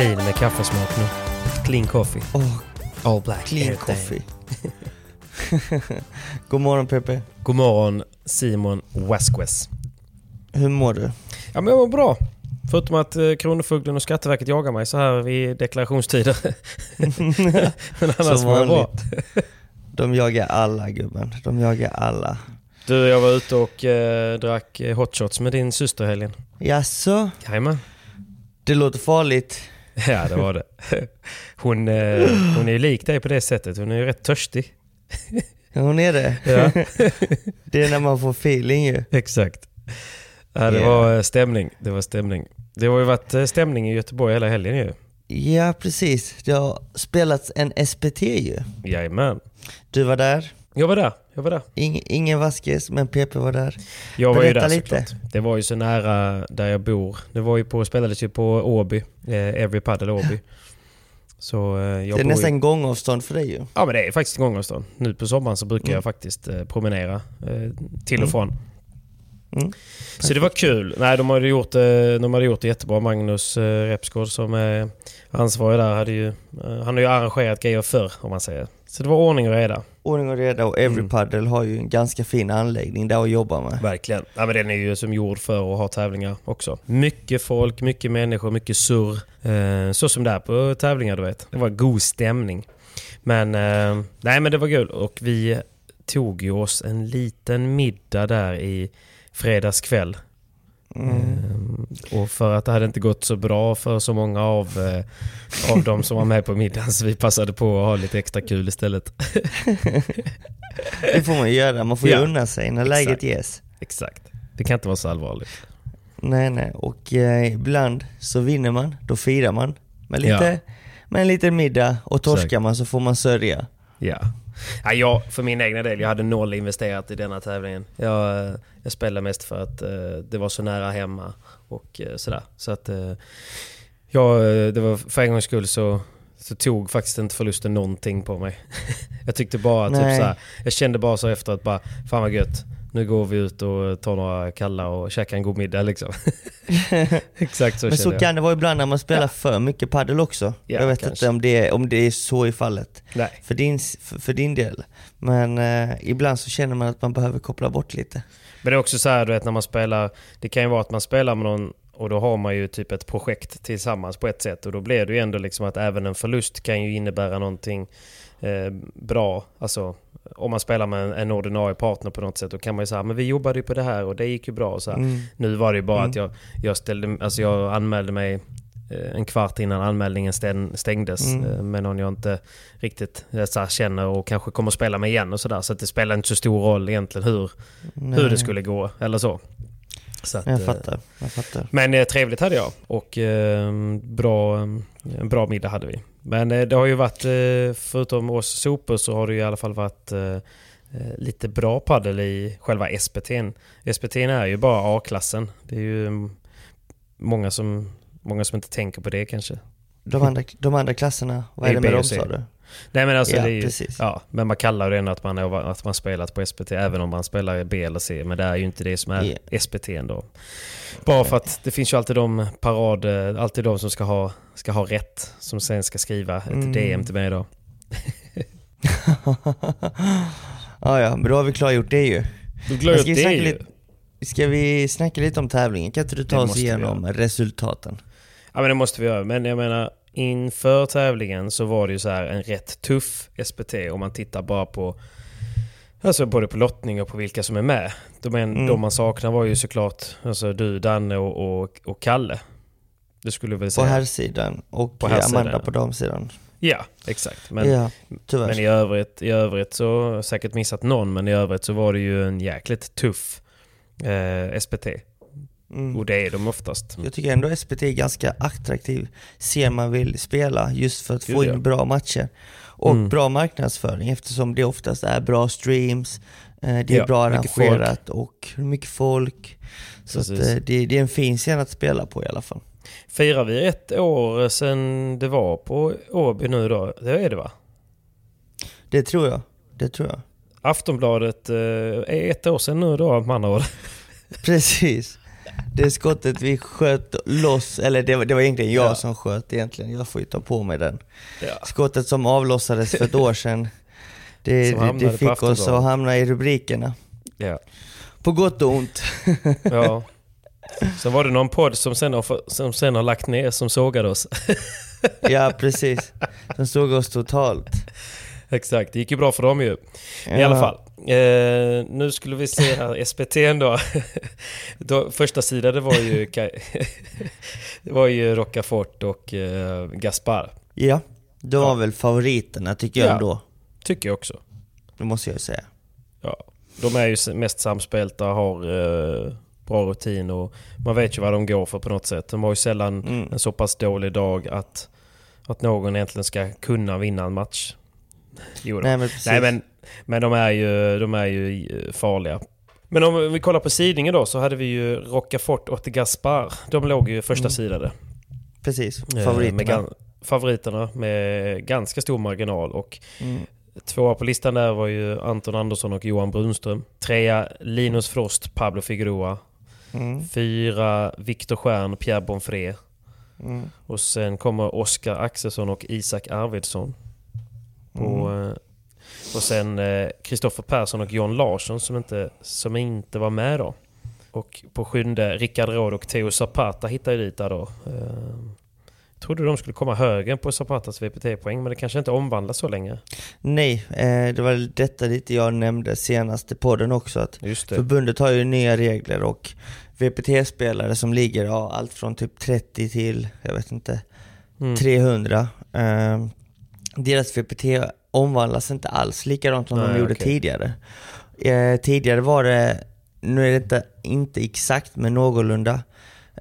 Clean med kaffesmak nu. Clean coffee. Åh, All black. clean coffee. God morgon Pepe. God morgon Simon Vasquez. Hur mår du? Ja men jag mår bra. Förutom att eh, Kronofogden och Skatteverket jagar mig så här vid deklarationstider. men annars mår jag bra. De jagar alla gubben. De jagar alla. Du, jag var ute och eh, drack eh, hot shots med din syster helgen. Jaså? Jajamän. Det låter farligt. Ja, det var det. Hon, eh, hon är lik dig på det sättet. Hon är ju rätt törstig. Ja, hon är det. Ja, Det är när man får feeling ju. exakt. Ja, det Yeah. var eh, stämning. Det var stämning. Det har ju varit eh, stämning i Göteborg hela helgen ju. Ja, precis. Det har spelats en SPT ju. Jajamän. Du var där. Jag var där. Jag var där. Ing, ingen Vasquez, men PP var där. Jag var ju Berätta där lite. såklart. Det var ju så nära där jag bor. Det var ju på, spelades ju på Åby. Eh, Every Padel Åby. Så eh, jag det är bor ju- nästan gångavstånd för dig ju. Ja men det är faktiskt gångavstånd. Nu på sommaren så brukar Mm. jag faktiskt eh, promenera eh, till och Mm. från. Mm. Så det var kul. Nej, de hade gjort, det- de hade gjort det jättebra. Magnus eh, Repsgård som är ansvarig där hade ju, eh, han har ju arrangerat grejer förr om man säger. Så det var ordning och reda. Ordning och reda och Every Mm. Har ju en ganska fin anläggning där att jobba med. Verkligen. Ja, men den är ju som gjord för att ha tävlingar också. Mycket folk, mycket människor, mycket surr. Eh, så som det är på tävlingar du vet. Det var god stämning. Men, eh, nej men det var kul. Och vi tog ju oss en liten middag där i fredags kväll. Mm. Och för att det hade inte gått så bra för så många av, eh, av de som var med på middagen så vi passade på att ha lite extra kul istället. Det får man göra, man får ju Ja, unna sig när exakt. läget ges. Exakt. Det kan inte vara så allvarligt. Nej nej, och eh, ibland så vinner man, då firar man med lite, med en liten middag och torskar Exakt. man så får man sörja. Ja. Ja. Jag, för min egna del, jag hade noll investerat i denna tävlingen. Jag, eh, jag spelade mest för att eh, det var så nära hemma och eh, sådär. Så att eh, det var för en gångs skull så, så tog faktiskt inte förlusten någonting på mig. jag tyckte bara typ såhär, jag kände bara så efter att bara, fan vad gött. Nu går vi ut och tar några kalla och käkar en god middag liksom. Exakt så Men så jag. kan det vara ibland när man spelar Ja. för mycket paddel också. Ja, jag vet kanske. inte om det, är, om det är så i fallet. Nej. För din, för, för din del. Men eh, ibland så känner man att man behöver koppla bort lite. Men det är också så här, du vet när man spelar, det kan ju vara att man spelar med någon och då har man ju typ ett projekt tillsammans på ett sätt och då blir det ju ändå liksom att även en förlust kan ju innebära någonting eh, bra. Alltså om man spelar med en, en ordinarie partner på något sätt då kan man ju säga men vi jobbade ju på det här och det gick ju bra. Och så. Mm. Nu var det ju bara Mm. att jag, jag, ställde, alltså jag anmälde mig eh, en kvart innan anmälningen stäng, stängdes Mm. eh, med någon jag inte riktigt eh, så här, känner och kanske kommer spela med igen och sådär. Så att det spelar inte så stor roll egentligen hur, hur det skulle gå eller så. så att, Jag fattar, jag fattar. Men trevligt hade jag och eh, bra, en bra middag hade vi. Men eh, det har ju varit, eh, förutom oss sopor så har det ju i alla fall varit eh, lite bra paddel i själva SPT'n. SPT'n är ju bara A-klassen. Det är ju mm, många som, många som inte tänker på det kanske. De andra, de andra klasserna, vad är det med dem sa du? Nej men alltså Ja, det är ju, ja, men man kallar det ändå att man, är, att man spelat på SPT även om man spelar B eller C. Men det är ju inte det som är Ja. SPT ändå. Bara för att det finns ju alltid de parad, alltid de som ska ha, ska ha rätt. Som sen ska skriva ett Mm. DM till mig då. ja, ja, men då har vi klargjort det ju. Du vi det ju. lite, ska vi snacka lite om tävlingen? Kan inte du ta Det oss igenom resultaten? Ja men det måste vi göra. Men jag menar inför tävlingen så var det ju så här en rätt tuff SPT om man tittar bara på Alltså både på lottning och på vilka som är med. De, en, Mm. de man saknar var ju såklart alltså du, Danne och, och, och Kalle. Det skulle väl På säga. herrsidan och På herrsidan, Amanda ja. på damsidan. Ja, exakt. Men, ja, men i, övrigt, i övrigt så, säkert missat någon, men i övrigt så var det ju en jäkligt tuff eh, SPT. Mm. Och det är de oftast. Jag tycker ändå SPT är ganska attraktiv, ser man vill spela, just för att få ja. in bra matcher. Och Mm. bra marknadsföring eftersom det oftast är bra streams, eh, det är Ja, bra arrangerat och mycket folk. Så eh, det, det är en fin scen att spela på i alla fall. Firar vi ett år sedan det var på Åby nu då? Det är det va? Det tror jag. Det tror jag. Aftonbladet eh, är ett år sedan nu då med andra. Precis. Det skottet vi sköt loss, eller det var, det var egentligen jag Ja. som sköt egentligen, jag får ju ta på mig den. Ja. Skottet som avlossades för ett år sedan, det, det, det fick oss att hamna i rubrikerna. Ja. På gott och ont. ja. Sen var det någon podd som sen har, som sen har lagt ner som sågade oss. Ja precis. De såg oss totalt. Exakt, det gick ju bra för dem ju. I Ja. alla fall. Eh, nu skulle vi se här, SPT då. då första sidan det var ju, det var ju Rocafort och eh, Gaspar. Ja, de var Ja. väl favoriterna tycker jag Ja. ändå. Tycker jag också. Det måste jag säga. Ja, de är ju mest samspelta, har eh, bra rutin och man vet ju vad de går för på något sätt. De har ju sällan Mm. en så pass dålig dag att, att någon egentligen ska kunna vinna en match. Jo. Nej men. Nej men, men de är ju, de är ju eh, farliga. Men om vi kollar på sidningen då så hade vi ju Rocafort och Gaspar. De låg ju första Mm. sidade. Precis, Eh, favoriterna. Med gan- favoriterna med ganska stor marginal. Och Mm. Tvåa på listan där var ju Anton Andersson och Johan Brunström. Trea Linus Frost, Pablo Figueroa. Mm. Fyra Viktor Stjern, Pierre Bonfré. Mm. Och sen kommer Oskar Axelsson och Isak Arvidsson. Och, Mm. eh, och sen Kristoffer Persson och John Larsson som inte, som inte var med då. Och på sjunde Rickard Råd och Theo Zapata hittade dit där då. Eh, Jag trodde de skulle komma högre på Zapatas VPT-poäng men det kanske inte omvandlas så länge. Nej, eh, det var detta lite jag nämnde senast i podden också. Att. Förbundet har ju nya regler och VPT-spelare som ligger ja, allt från typ 30 till, jag vet inte, Mm. 300. Deras VPT omvandlas inte alls likadant som de Nej, gjorde okej. tidigare. Eh, tidigare var det, nu är det inte, inte exakt men någorlunda,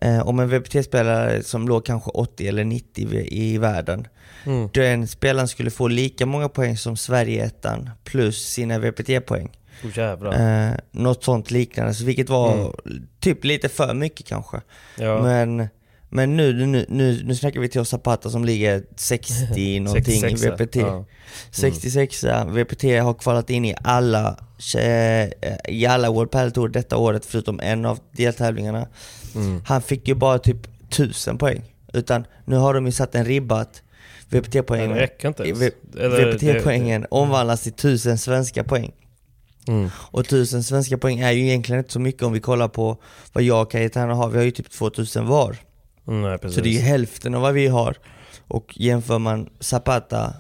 eh, om en VPT-spelare som låg kanske 80 eller 90 i, i världen, Mm. den spelaren skulle få lika många poäng som Sverige-ettan plus sina VPT-poäng. Oh, jävlar. Eh, något sånt liknande, så vilket var Mm. typ lite för mycket kanske. Ja. Men, men nu, nu, nu, nu snackar vi till oss Zapata som ligger 60 någonting 66, i VPT. ja. 66 VPT har kvalat in i alla, eh, i alla World Padel Tour detta året förutom en av deltävlingarna. Mm. Han fick ju bara typ 1000 poäng. Utan nu har de ju satt en ribba att VPT-poängen det räcker inte ens. V- Eller VPT-poängen omvandlas till 1000 svenska poäng. Mm. Och 1000 svenska poäng är ju egentligen inte så mycket om vi kollar på vad jag och Cayetano har. Vi har ju typ 2000 var. Nej, precis. Så det är ju hälften av vad vi har. Och jämför man Zapata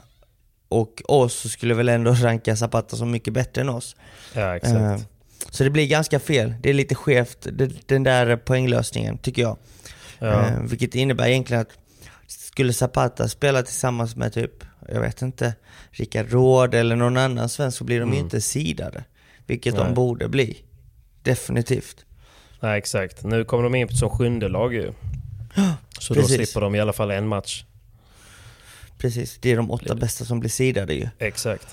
och oss så skulle väl ändå ranka Zapata som mycket bättre än oss. Ja, exakt. Eh, Så det blir ganska fel. Det är lite skevt, det- den där poänglösningen tycker jag. ja. Eh, vilket innebär egentligen att skulle Zapata spela tillsammans med typ, jag vet inte, Rickard Råd eller någon annan svensk så blir de ju Mm. inte sidade. Vilket Nej. de borde bli. Definitivt. Nej, exakt. Nu kommer de in som sjunde lag ju. Så då precis. slipper de i alla fall en match. Precis, det är de åtta bästa som blir sidade ju. Exakt.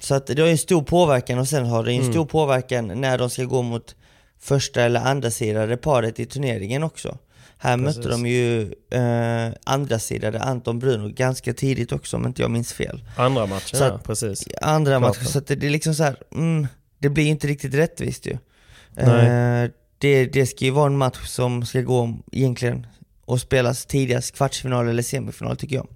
Så att det har ju en stor påverkan och sen har det ju en Mm. stor påverkan när de ska gå mot första eller andra sidade paret i turneringen också. Här Precis. mötte de ju eh, andra sidade Anton Bruno ganska tidigt också om inte jag minns fel. Andra matchen, Så ja, att- precis. Andra Klart det. så att det, det är liksom så här, mm, det blir inte riktigt rättvist ju. Nej. Eh, det, det ska ju vara en match som ska gå egentligen och spelas tidigast kvartsfinal eller semifinal tycker jag.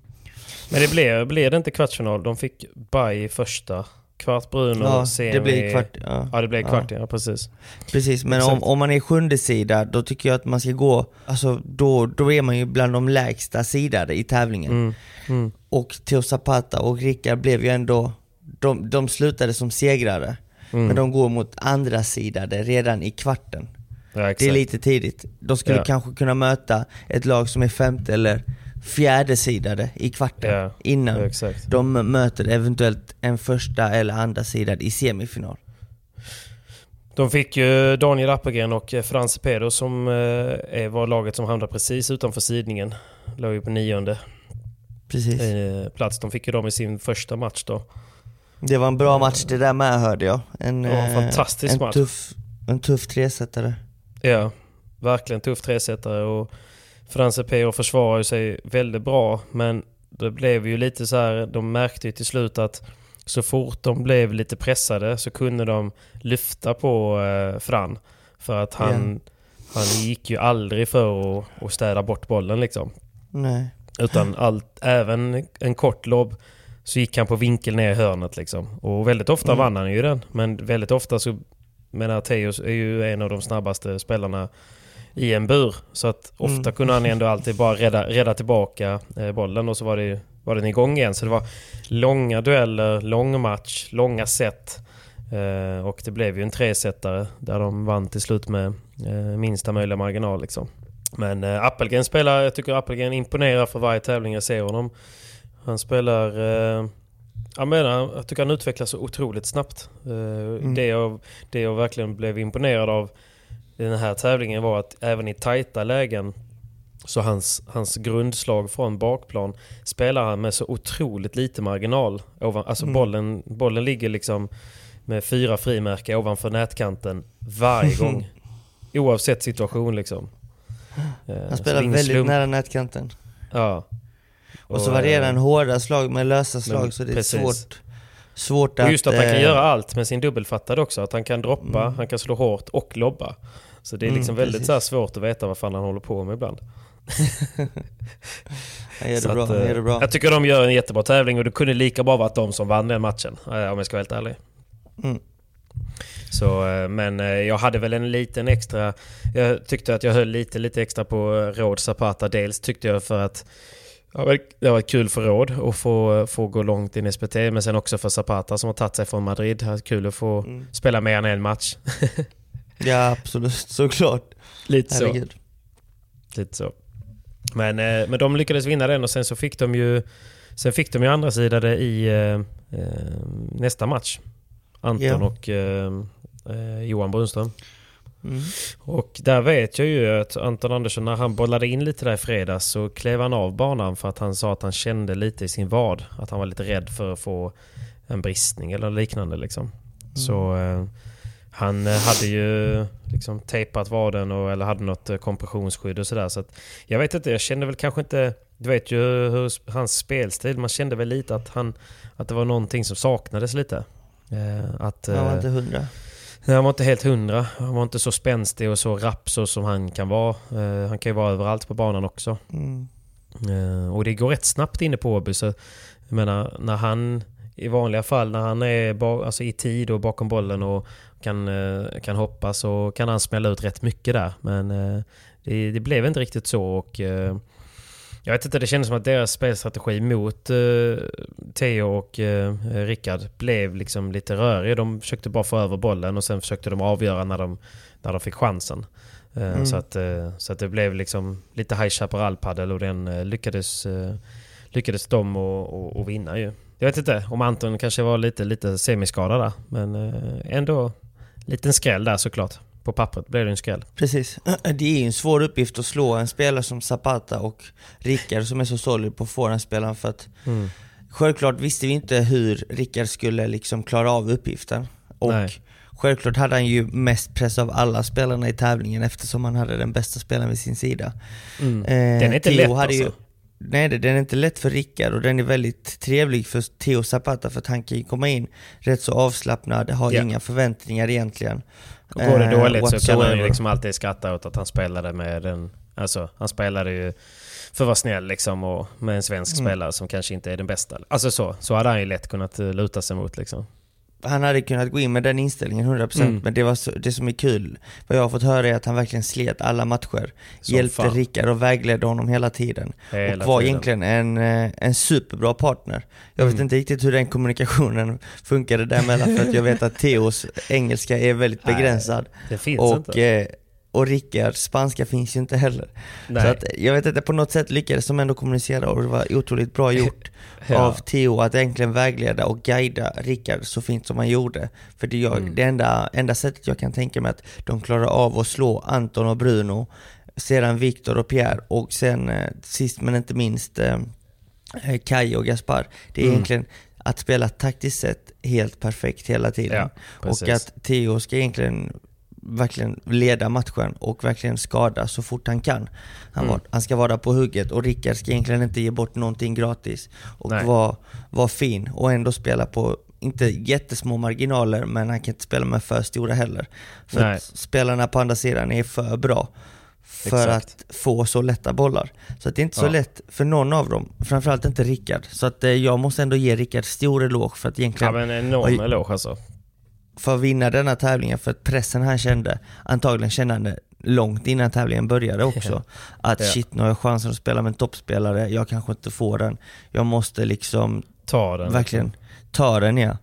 Men det blev, blev det inte kvartsfinal? De fick bye i första. Kvart Bruno, Ja, semi... det blir kvart. Ja, Ja, det blev kvart, ja, precis. Precis, men om, om man är sjunde sida då tycker jag att man ska gå, alltså då, då är man ju bland de lägsta sidade i tävlingen. Mm. Mm. Och Theo Zapata och Rickard blev ju ändå, de, de slutade som segrare. Mm. Men de går mot andra sidade redan i kvarten. Ja. Det är lite tidigt. De skulle Ja. kanske kunna möta ett lag som är femte eller fjärde sidade i kvarten Ja, innan de möter eventuellt en första eller andra sidad i semifinal. De fick ju Daniel Appelgren och eh, Frans Pedro som eh, var laget som hamnade precis utanför sidningen. Låg ju på nionde Precis. eh, plats. De fick ju dem i sin första match då. Det var en bra match det där med hörde jag. En, en fantastisk en match. Tuff, en tuff tresetare. Ja, verkligen tuff tresetare och Frans Pedro försvarar ju sig väldigt bra men det blev ju lite så här, de märkte ju till slut att så fort de blev lite pressade så kunde de lyfta på eh, Fran. För att han, han gick ju aldrig för att, att städa bort bollen liksom. Nej. Utan allt, även en kort lobb så gick han på vinkel ner i hörnet liksom. Och väldigt ofta Mm. vann han ju den. Men väldigt ofta så, menar Teos är ju en av de snabbaste spelarna i en bur. Så att ofta Mm. kunde han ändå alltid bara rädda, rädda tillbaka eh, bollen och så var, det, var den igång igen. Så det var långa dueller, lång match, långa set. Eh, och det blev ju en tresetare där de vann till slut med eh, minsta möjliga marginal liksom. Men eh, Appelgren spelar, jag tycker Appelgren imponerar för varje tävling jag ser honom. Han spelar... Eh, jag menar, jag tycker han utvecklas så otroligt snabbt. Eh, det, jag, det jag verkligen blev imponerad av i den här tävlingen var att även i tajta lägen så hans, hans grundslag från bakplan spelar han med så otroligt lite marginal. Ovan, alltså Mm. bollen, bollen ligger liksom med fyra frimärken ovanför nätkanten varje gång. Oavsett situation liksom. Eh, Han spelar väldigt slump. nära nätkanten. Ja. Och, så varierar eh, han hårda slag med lösa slag men så det är precis. svårt, svårt att... Och just att han kan eh, göra allt med sin dubbelfattade också. Att han kan droppa, Mm. han kan slå hårt och lobba. Så det är Mm, liksom väldigt precis. så svårt att veta vad fan han håller på med ibland. Han gör det bra, att, han gör eh, det bra. Jag tycker de gör en jättebra tävling och det kunde lika bra varit de som vann den matchen. eh, Om jag ska vara helt ärlig. Mm. Så, eh, men eh, jag hade väl en liten extra... Jag tyckte att jag höll lite, lite extra på eh, Råd Zapata. Dels tyckte jag för att det har varit kul för Råd att få, få gå långt in i SPT. Men sen också för Zapata som har tagit sig från Madrid. Det har varit kul att få Mm. spela mer än en match. Ja absolut, såklart. Lite så. Herregud. Lite så. Men, eh, men de lyckades vinna den och sen så fick de ju Sen fick de ju andra sidade i eh, eh, nästa match. Anton Ja. och eh, eh, Johan Brunström. Mm. Och där vet jag ju att Anton Andersson när han bollade in lite där i fredags så klev han av banan för att han sa att han kände lite i sin vad. Att han var lite rädd för att få en bristning eller liknande liksom. Så eh, han eh, hade ju liksom tejpat vaden och, eller hade något eh, kompressionsskydd och sådär. Så jag vet inte, jag kände väl kanske inte... Du vet ju hur hans spelstil, man kände väl lite att, han, att det var någonting som saknades lite. Eh, att, Han var eh, inte hundra. Nej, han var inte helt hundra. Han var inte så spänstig och så rapp så som han kan vara. Eh, han kan ju vara överallt på banan också. Mm. Eh, och det går rätt snabbt inne på Åby. Så jag menar, när han i vanliga fall när han är alltså i tid och bakom bollen och kan, eh, kan hoppa så kan han smälla ut rätt mycket där. Men eh, det, det blev inte riktigt så. och eh, jag vet inte, det kändes som att deras spelstrategi mot eh, Theo och eh, Rickard blev liksom lite rörig. De försökte bara få över bollen och sen försökte de avgöra när de, när de fick chansen. Eh, Mm. så, att, eh, så att det blev liksom lite High Chaparral-paddel och den eh, lyckades, eh, lyckades de att vinna ju. Jag vet inte om Anton kanske var lite, lite semiskadad där. Men eh, ändå liten skräll där såklart. På pappret blev det en skräll. Precis. Det är ju en svår uppgift att slå en spelare som Zapata och Rickard som är så solid på forehandspelaren för att Självklart visste vi inte hur Rickard skulle liksom klara av uppgiften. Och Nej. Självklart hade han ju mest press av alla spelarna i tävlingen eftersom han hade den bästa spelaren vid sin sida. Mm. Eh, den är inte Theo lätt hade alltså. Ju, nej, den är inte lätt för Rickard och den är väldigt trevlig för Theo Zapata för att han kan komma in rätt så avslappnad, har yeah. inga förväntningar egentligen. Och går det eh, dåligt så kan han ju liksom alltid skratta åt att han spelade med den, alltså han spelade ju för att vara snäll liksom och med en svensk mm. spelare som kanske inte är den bästa. Alltså så, så hade han ju lätt kunnat eh, luta sig mot liksom han hade kunnat gå in med den inställningen 100% mm. men det, var så, det som är kul, vad jag har fått höra är att han verkligen slet alla matcher. Som hjälpte fan. Rickard och vägledde honom hela tiden. Hela och var tiden. egentligen en, eh, en superbra partner. Jag vet mm. inte riktigt hur den kommunikationen funkade däremellan för att jag vet att Theos engelska är väldigt begränsad. Nej, det finns och, inte. Eh, och Rickards spanska finns ju inte heller. Nej. Så att, jag vet inte, på något sätt lyckades de ändå kommunicera och det var otroligt bra gjort ja. av Theo att egentligen vägleda och guida Rickard så fint som han gjorde. För det, jag, mm. det enda, enda sättet jag kan tänka mig att de klarar av att slå Anton och Bruno, sedan Viktor och Pierre och sen eh, sist men inte minst eh, Kai och Gaspar. Det är mm. egentligen att spela taktiskt sett helt perfekt hela tiden. Ja, och att Theo ska egentligen verkligen leda matchen och verkligen skada så fort han kan. Han, mm. var, han ska vara på hugget och Rickard ska egentligen inte ge bort någonting gratis. Och vara var fin och ändå spela på, inte jättesmå marginaler, men han kan inte spela med för stora heller. För Nej. att spelarna på andra sidan är för bra för Exakt. att få så lätta bollar. Så att det är inte så ja. lätt för någon av dem, framförallt inte Rickard. Så att eh, jag måste ändå ge Rickard stor eloge för att egentligen... Ja men enorm eloge alltså för att vinna denna tävlingen, för att pressen han kände, antagligen kände han det långt innan tävlingen började också. Att shit, nu har jag chansen att spela med en toppspelare, jag kanske inte får den. Jag måste liksom ta den. Verkligen liksom. ta den ja.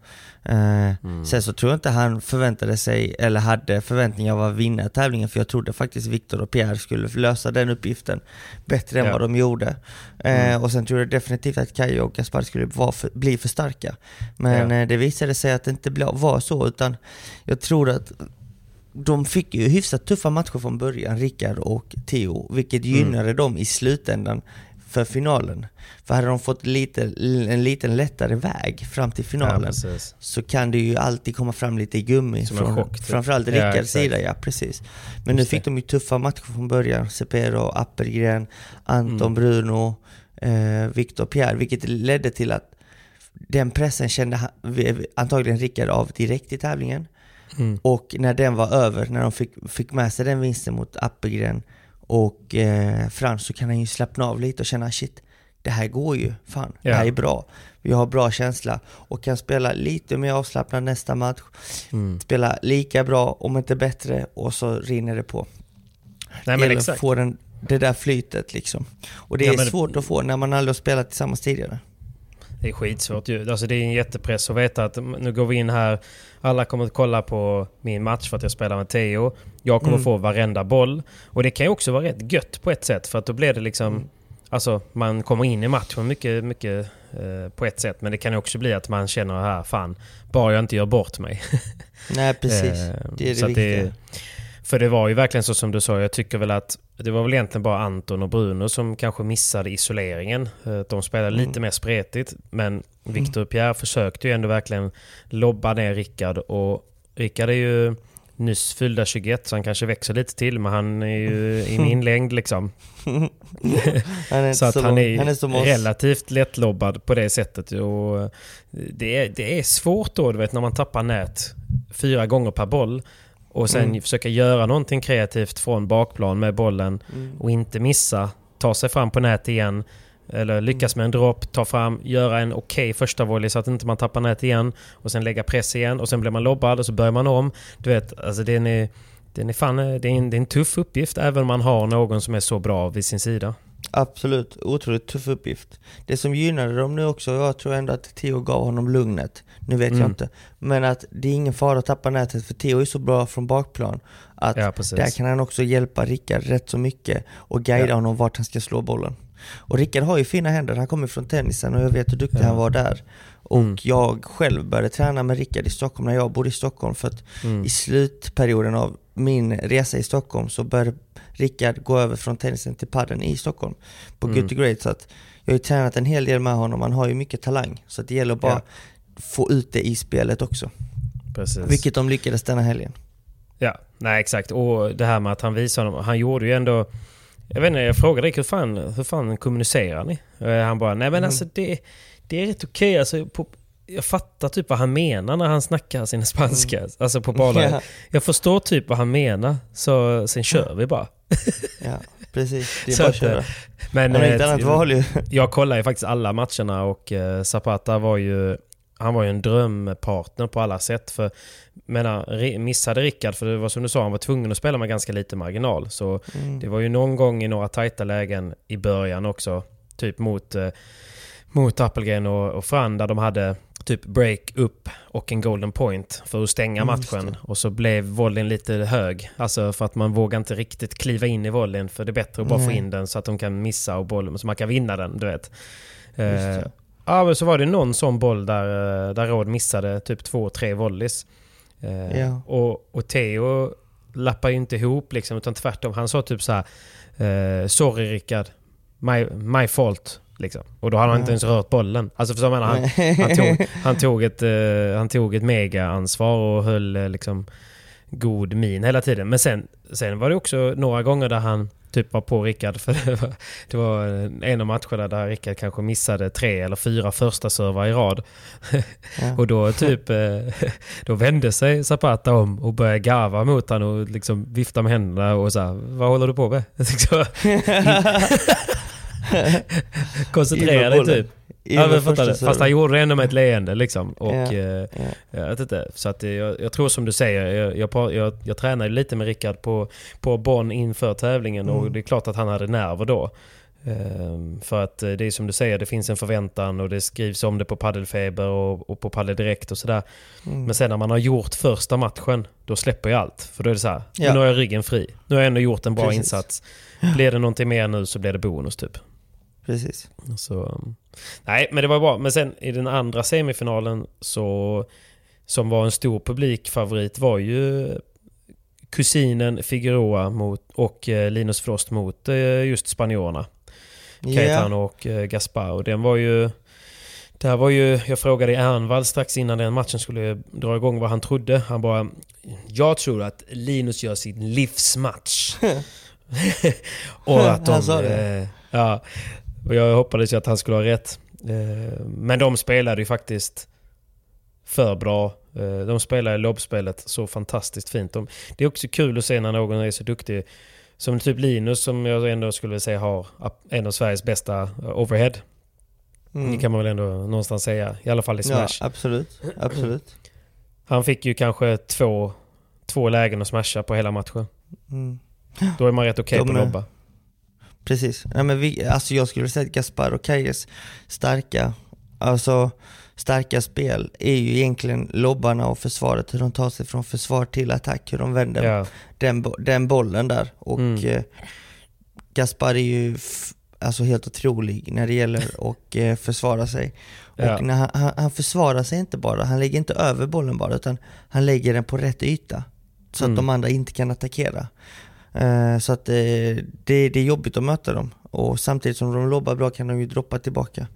Eh, mm. Sen så tror jag inte han förväntade sig, eller hade förväntningar av att vinna tävlingen, för jag trodde faktiskt Viktor och Pierre skulle lösa den uppgiften bättre än ja. vad de gjorde. Eh, mm. Och sen tror jag definitivt att Kajo och Gaspar skulle för, bli för starka. Men ja. Eh, det visade sig att det inte var så, utan jag tror att de fick ju hyfsat tuffa matcher från början, Rickard och Theo, vilket mm. gynnade mm. dem i slutändan för finalen. För hade de fått lite, en liten lättare väg fram till finalen ja, så kan det ju alltid komma fram lite gummi. Som från, chock, typ. Framförallt Rickards ja, sida, ja precis. Men nu fick de ju tuffa matcher från början. Sepero, Appelgren, Anton, mm. Bruno, eh, Victor, Pierre. Vilket ledde till att den pressen kände antagligen Rickard av direkt i tävlingen. Mm. Och när den var över, när de fick, fick med sig den vinsten mot Appelgren och eh, Frans så kan han ju slappna av lite och känna shit, det här går ju, fan, ja. det här är bra. Vi har bra känsla och kan spela lite mer avslappnad nästa match. Mm. Spela lika bra, om inte bättre, och så rinner det på. Nej, men exakt. få den, det där flytet liksom. Och det ja, är svårt att få när man aldrig har spelat tillsammans tidigare. Det är skitsvårt ju. Alltså det är en jättepress att veta att nu går vi in här, alla kommer att kolla på min match för att jag spelar med Theo. Jag kommer mm. få varenda boll. Och det kan ju också vara rätt gött på ett sätt för att då blir det liksom... Mm. Alltså man kommer in i matchen mycket, mycket eh, på ett sätt. Men det kan också bli att man känner här, fan, bara jag inte gör bort mig. Nej precis, eh, det är det viktiga. Det, för det var ju verkligen så som du sa, jag tycker väl att det var väl egentligen bara Anton och Bruno som kanske missade isoleringen. Eh, de spelade mm. lite mer spretigt, men Victor mm. Pierre försökte ju ändå verkligen lobba ner Rickard och Rickard är ju nyss fyllda 21 så han kanske växer lite till men han är ju i min längd liksom. så att han är, han är relativt lättlobbad på det sättet. Och det, är, det är svårt då du vet när man tappar nät fyra gånger per boll. Och sen mm. försöka göra någonting kreativt från bakplan med bollen mm. och inte missa. Ta sig fram på nät igen. Eller lyckas med en dropp, ta fram, göra en okej okay första volley så att inte man tappar nät igen. Och sen lägga press igen och sen blir man lobbad och så börjar man om. Du vet, alltså den är, den är, fan, det är, en, det är en tuff uppgift även om man har någon som är så bra vid sin sida. Absolut, otroligt tuff uppgift. Det som gynnade dem nu också, jag tror ändå att Theo gav honom lugnet. Nu vet mm. jag inte. Men att det är ingen fara att tappa nätet för Theo är så bra från bakplan. Att ja, där kan han också hjälpa Rickard rätt så mycket och guida ja. honom vart han ska slå bollen. Och Rickard har ju fina händer, han kommer från tennisen och jag vet hur duktig ja. han var där. Och mm. jag själv började träna med Rickard i Stockholm när jag bodde i Stockholm för att mm. i slutperioden av min resa i Stockholm så började Rickard gå över från tennisen till padden i Stockholm på mm. Good to Great. Så att jag har ju tränat en hel del med honom, han har ju mycket talang. Så det gäller bara ja. få ut det i spelet också. Precis. Vilket de lyckades denna helgen. Ja, nej exakt. Och det här med att han visade honom. Han gjorde ju ändå... Jag vet inte, jag frågade Rick hur fan, hur fan kommunicerar ni? Eh, Han bara, nej men Mm. alltså det, det är rätt okej. Alltså, på, jag fattar typ vad han menar när han snackar sin spanska. Alltså på. Mm. Ja. Jag förstår typ vad han menar. Så sen kör vi bara. Ja, precis. Det är Så bara att köra. Men Han har inget eh, annat val ju. jag kollade ju faktiskt alla matcherna och eh, Zapata var ju han var ju en drömpartner på alla sätt. För, menar, missade Rickard, för det var som du sa, han var tvungen att spela med ganska lite marginal. Så Mm. det var ju någon gång i några tajta lägen i början också. Typ mot, eh, mot Appelgren och, och Fran där de hade typ break upp och en golden point för att stänga Mm, matchen. Och så blev volleyn lite hög. Alltså för att man vågar inte riktigt kliva in i volleyn för det är bättre att bara få Nej. in den så att de kan missa och bollen, så man kan vinna den, du vet. Eh. Ja men så var det någon sån boll där, eh, där Råd missade typ två, tre volleys. Eh, Ja. och, och Theo lappar ju inte ihop liksom, utan tvärtom. Han sa typ så här: eh, Sorry Rickard, my, my fault. Liksom. Och då hade han inte ens rört bollen. Alltså för så menar han, han, tog, han, tog ett, eh, han tog ett mega-ansvar och höll liksom god min hela tiden. Men sen, sen var det också några gånger där han typ var på Rickard. För det var, det var en av matcherna där Rickard kanske missade tre eller fyra första servar i rad. Ja. Och då typ eh, då vände sig Zapata om och började garva mot honom och liksom vifta med händerna och så här, vad håller du på med? Liksom, Koncentrera dig typ. Ja, men fattar du? Fast han gjorde det ändå med ett leende liksom. Och, Ja, eh, ja. jag vet inte. Så att eh, jag, jag tror som du säger, jag, jag, jag, jag tränade lite med Rickard på, på Bonn inför tävlingen och Mm. det är klart att han hade nerver då. Ehm, för att eh, det är som du säger, det finns en förväntan och det skrivs om det på Paddelfeber och, och på Paddel Direkt och sådär. Mm. Men sen när man har gjort första matchen, då släpper jag allt. För då är det så här, Ja. nu har jag ryggen fri. Nu har jag ändå gjort en bra Precis. insats. Blir det någonting mer nu så blir det bonus typ. Precis. Så, nej, men det var bra. Men sen i den andra semifinalen så som var en stor publikfavorit var ju kusinen Figueroa mot, och eh, Linus Frost mot eh, just spanjorerna. Cayetano och eh, Gaspar. Och den var ju... Det här var ju... Jag frågade Ernvall strax innan den matchen skulle dra igång vad han trodde. Han bara... Jag tror att Linus gör sin livsmatch. och att de... Eh, ja. Och jag hoppades ju att han skulle ha rätt. Eh, men de spelade ju faktiskt för bra. Eh, de spelade lobbspelet så fantastiskt fint. De, det är också kul att se när någon är så duktig. Som typ Linus som jag ändå skulle säga har en av Sveriges bästa eh, overhead. Mm. Det kan man väl ändå någonstans säga. I alla fall i Ja, smash. absolut. Absolut. Han fick ju kanske två, två lägen att smasha på hela matchen. Mm. Då är man rätt okej De på att lobba. Precis. Nej, men vi, alltså jag skulle säga att Gaspar och Kajes starka, alltså starka spel är ju egentligen lobbarna och försvaret, hur de tar sig från försvar till attack, hur de vänder Ja, den, den bollen där. Och Mm. eh, Gaspar är ju alltså helt otrolig när det gäller att eh, försvara sig. Och Ja. när han, han, han försvarar sig inte bara, han lägger inte över bollen bara, utan han lägger den på rätt yta. Så Mm. att de andra inte kan attackera. Eh, så att eh, det, det är jobbigt att möta dem. Och samtidigt som de lobbar bra kan de ju droppa tillbaka.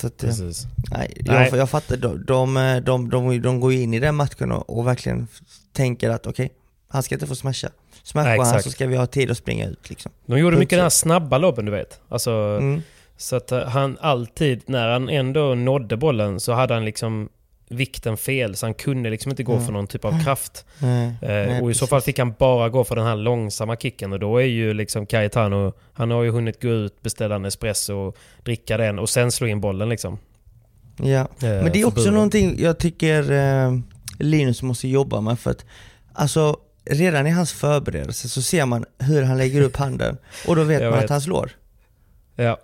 Så att, eh, precis. Nej, Nej. Jag, jag fattar. De, de, de, de, de går in i den matchen och, och verkligen tänker att okej, han ska inte få smasha. Smashar han så ska vi ha tid att springa ut liksom. De gjorde Punkt mycket den här snabba lobben du vet. Alltså, Mm. Så att han alltid, när han ändå nådde bollen så hade han liksom vikten fel. Så han kunde liksom inte gå Mm. för någon typ av kraft. Nej, Eh, nej, och i så fall fick han bara gå för den här långsamma kicken. Och då är ju liksom Cayetano, han har ju hunnit gå ut, beställa en espresso, och dricka den och sen slå in bollen liksom. Ja, Eh, men det är också buren. någonting jag tycker eh, Linus måste jobba med för att alltså redan i hans förberedelse så ser man hur han lägger upp handen och då vet Jag man vet. att han slår. Ja.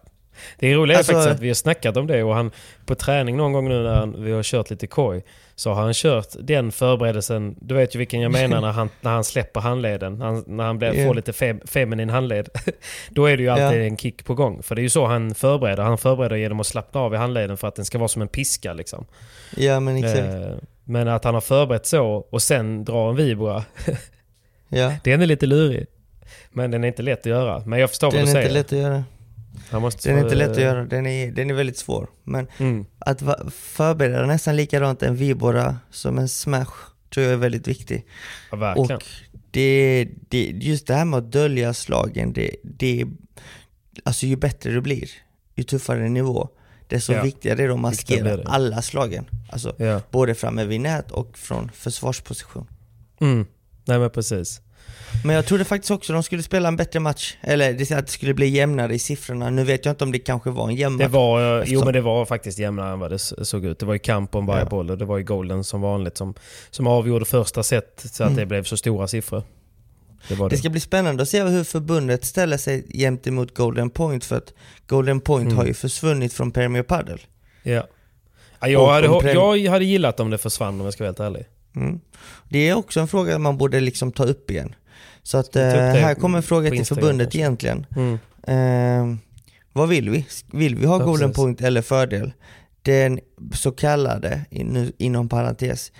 Det är Alltså- faktiskt att vi har snackat om det och han på träning någon gång nu när han, vi har kört lite koj så har han kört den förberedelsen, du vet ju vilken jag menar när han, när han släpper handleden, när han, när han blir, Ja. får lite fem, feminin handled. Då är det ju alltid Ja. en kick på gång. För det är ju så han förbereder. Han förbereder genom att slappna av i handleden för att den ska vara som en piska liksom. Ja men exakt. Eh, Men att han har förberett så och sen drar en vibra, Ja. den är lite lurig. Men den är inte lätt att göra. Men jag förstår Den vad du är säger. inte lätt att göra. Den är inte lätt att göra, den är, den är väldigt svår. Men Mm. att förbereda nästan likadant en vibora som en smash tror jag är väldigt viktig. Ja, verkligen. Och det, det, just det här med att dölja slagen, det, det, alltså ju bättre det blir, ju tuffare nivå, desto Ja. viktigare är det att maskera alla slagen. Alltså Ja. både framme vid nät och från försvarsposition. Mm. Nej men precis. Men jag trodde faktiskt också de skulle spela en bättre match, eller det, att det skulle bli jämnare i siffrorna. Nu vet jag inte om det kanske var en jämn Det match. jo Eftersom- men det var faktiskt jämnare än vad det såg ut. Det var ju kamp om varje Ja. boll och det var ju golden som vanligt som, som avgjorde första set så att Mm. det blev så stora siffror. Det det. Det ska bli spännande att se hur förbundet ställer sig gentemot Golden Point för att Golden Point Mm. har ju försvunnit från Premier Padel. Ja. Ja, jag, hade, jag hade gillat om det försvann om jag ska vara helt ärlig. Mm. Det är också en fråga man borde liksom ta upp igen. Så att eh, här kommer en fråga till förbundet kanske? egentligen. Mm. Eh, vad vill vi? Vill vi ha Ja, Golden. Point eller fördel? Den så kallade, in, inom parentes,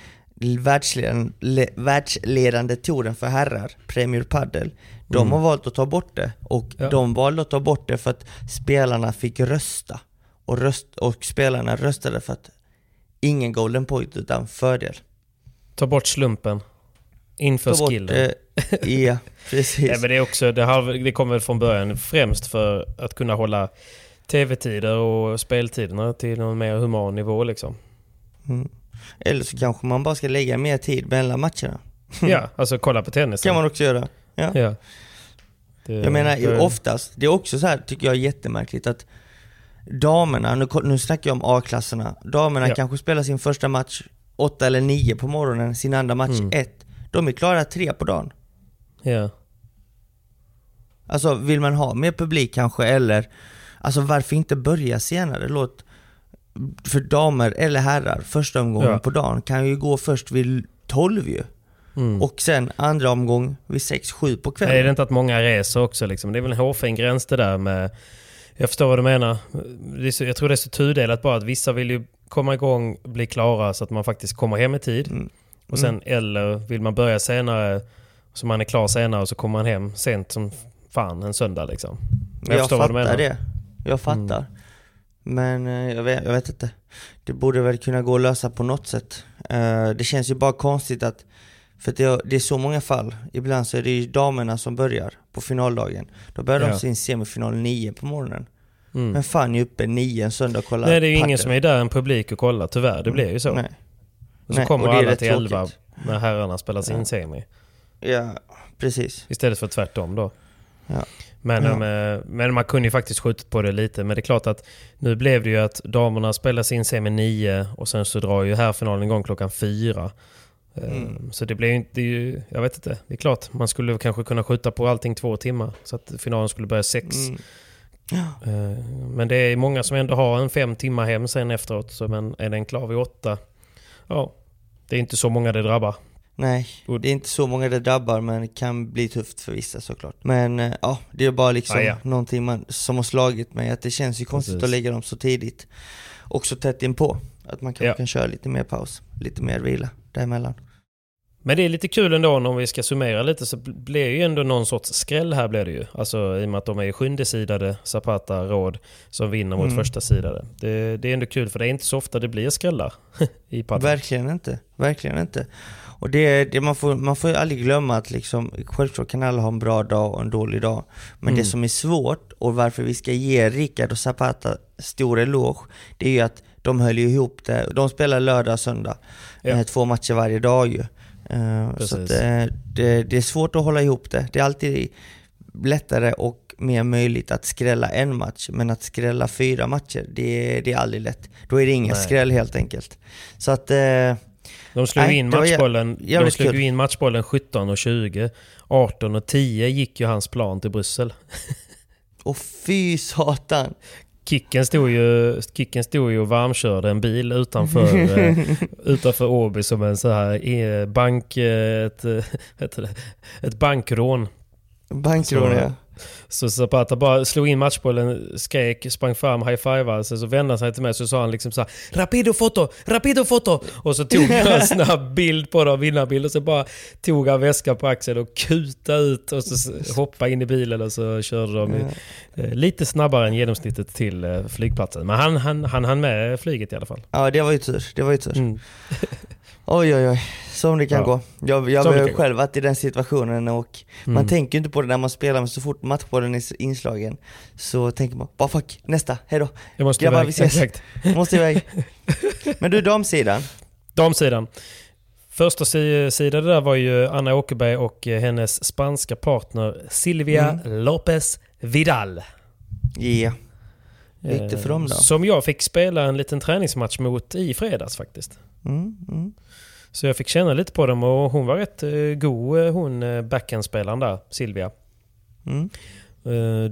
världsledande, le, världsledande touren för herrar, Premier Padel, de Mm. har valt att ta bort det. Och Ja. de valde att ta bort det för att spelarna fick rösta. Och, röst, och spelarna röstade för att ingen Golden Point utan fördel. Ta bort slumpen. Inför Ta bort, skillen. eh, ja, precis. Nej, men det, är också, det, har, det kommer från början främst för att kunna hålla tv-tider och speltiderna till någon mer human nivå liksom. Mm. Eller så kanske man bara ska lägga mer tid mellan matcherna. Ja, alltså kolla på tennis. kan man också göra. Ja. Ja. Det, Jag menar det- oftast, det är också så här tycker jag jättemärkligt att damerna, nu, nu snackar jag om A-klasserna, damerna Ja. kanske spelar sin första match 8 eller 9 på morgonen, sin andra match Mm. 1. De är klara 3 på dagen. Ja. Alltså vill man ha mer publik kanske eller, alltså varför inte börja senare? Låt, för damer eller herrar, första omgången Ja. på dagen kan ju gå först vid 12 ju. Mm. Och sen andra omgång vid 6-7 på kvällen. Är det inte att många reser också liksom? Det är väl en hårfin gräns det där med... Jag förstår vad du menar. Så, jag tror det är så tudelat bara att vissa vill ju komma igång, bli klara så att man faktiskt kommer hem i tid. Mm. Och sen eller vill man börja senare så man är klar senare och så kommer man hem sent som fan en söndag liksom. Men Jag, du fattar det. Jag fattar. Men eh, jag vet, jag vet inte. Det borde väl kunna gå att lösa på något sätt. Eh, det känns ju bara konstigt att, för det, är- så många fall. Ibland så är det ju damerna som börjar på finaldagen. Då börjar Ja. de sin semifinal 9 på morgonen. Mm. Men fan är uppe 9 en söndag och kollar Nej det är ju ingen som är där en publik och kollar tyvärr. Det blir ju så. Nej. Och så Nej, kommer och alla till 11 tråkigt. när herrarna spelar sin Ja. semi. Ja, precis. Istället för tvärtom då. Ja. Men, Ja. eh, men man kunde ju faktiskt skjutit på det lite. Men det är klart att nu blev det ju att damerna spelar sin semi 9 och sen så drar ju här finalen igång klockan 4. Eh, Mm. Så det blev ju inte, ju, jag vet inte. Det är klart, man skulle kanske kunna skjuta på allting två timmar. Så att finalen skulle börja 6. Mm. Eh, Men det är många som ändå har en fem timmar hem sen efteråt. Så men är den klar vid 8? Ja, det är inte så många det drabbar. Nej, det är inte så många det drabbar men det kan bli tufft för vissa såklart. Men eh, ja, det är bara liksom Ah, ja. någonting man, som har slagit mig att det känns ju konstigt Precis. att lägga dem så tidigt. Och så tätt inpå. Att man kanske Ja. kan köra lite mer paus, lite mer vila däremellan. Men det är lite kul ändå om vi ska summera lite så blir det ju ändå någon sorts skräll här blir det ju. Alltså i och med att de är sjunde sidade Zapata Råd som vinner mot Mm. första sidade. Det, det är ändå kul för det är inte så ofta det blir skrällar i padel. Verkligen inte, verkligen inte. Och det, det man, får, man får aldrig glömma att liksom, självklart kan alla ha en bra dag och en dålig dag. Men Mm. det som är svårt och varför vi ska ge Rickard och Zapata stor eloge, det är ju att de höll ihop det. De spelar lördag och söndag, Ja. eh, två matcher varje dag ju. Eh, så Precis. eh, det, det är svårt att hålla ihop det. Det är alltid lättare och mer möjligt att skrälla en match, men att skrälla fyra matcher, det, det är aldrig lätt. Då är det ingen Nej. skräll helt enkelt. Så att eh, De slog Nej, in matchbollen, de slog kul. ju in matchbollen 17 och 20. 18 och 10 gick ju hans plan till Bryssel. Och fy satan! Kicken stod ju, kicken stod ju och varmkörde en bil utanför, eh, utanför Åby som en så här eh, bank... eh, Ett, det? ett bankrån. Bankrån Så- ja. Så Zapata bara slog in matchbollen, skrek, sprang fram, high-fivade. Sen så vände han sig till mig så sa han liksom så här, Rapido foto! Rapido foto! Och så tog jag en snabb bild på det, vinnarbild. Och så bara tog han väskan på axeln och kuta ut och så hoppade in i bilen och så körde de eh, lite snabbare än genomsnittet till eh, flygplatsen. Men han, han, han hann med flyget i alla fall. Ja det var ju tur, det var ju tur. Mm. Oj oj oj, som det kan ja. gå. Jag, jag har själv varit i den situationen och mm. man tänker inte på det när man spelar men så fort matchbollen är inslagen så tänker man bara fuck, nästa, hejdå. Jag måste Grabbar, iväg. vi ses. Exakt. måste iväg. Men du, damsidan? Damsidan. Första sidan där var ju Anna Åkerberg och hennes spanska partner Silvia mm. Lopez Vidal. Ja. Yeah. Gick det för dem då? Som jag fick spela en liten träningsmatch mot i fredags faktiskt. Mm, mm. Så jag fick känna lite på dem och hon var rätt uh, god hon uh, backhandspelaren där, Silvia. Mm.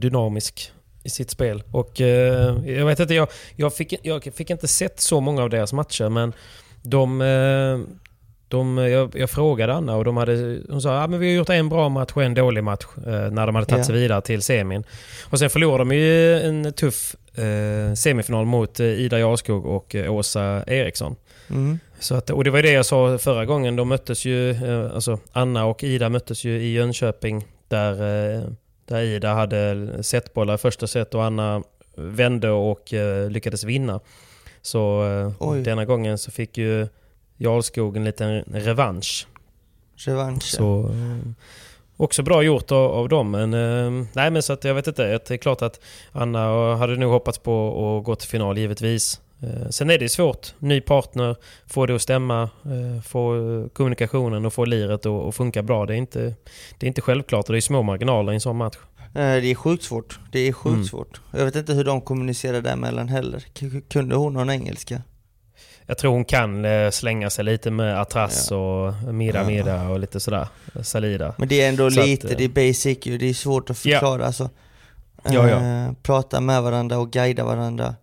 Dynamisk i sitt spel. Och jag vet inte, jag, jag, fick, jag fick inte sett så många av deras matcher men de, de, jag, jag, frågade Anna och de hade, hon sa att ah, vi har gjort en bra match och en dålig match eh, när de hade tagit yeah. sig vidare till semin. Och sen förlorade de ju en tuff eh, semifinal mot eh, Ida Jarskog och eh, Åsa Eriksson. Mm. Så att, och det var det jag sa förra gången. De möttes ju, eh, alltså Anna och Ida möttes ju i Jönköping där, eh, där Ida hade setbollar i första set och Anna vände och lyckades vinna. Så denna gången så fick ju Jarlskog en liten revansch. Revansch, Så, Också bra gjort av, av dem. Men, eh, nej, men så att jag vet inte. Det är klart att Anna hade nog hoppats på att gå till final givetvis. Eh, sen är det svårt. Ny partner, få det att stämma, eh, få kommunikationen och få liret att funka bra. Det är, inte, det är inte självklart och det är små marginaler i en sån match. Det är sjukt svårt. Det är sjukt mm. svårt. Jag vet inte hur de kommunicerar däremellan heller. Kunde hon någon engelska? Jag tror hon kan eh, slänga sig lite med Atras ja. och Mida Mida och lite sådär. Salida. Men det är ändå Så lite, att, det är basic ju. Det är svårt att förklara. Ja. Alltså, ja, ja. Äh, prata med varandra och guida varandra.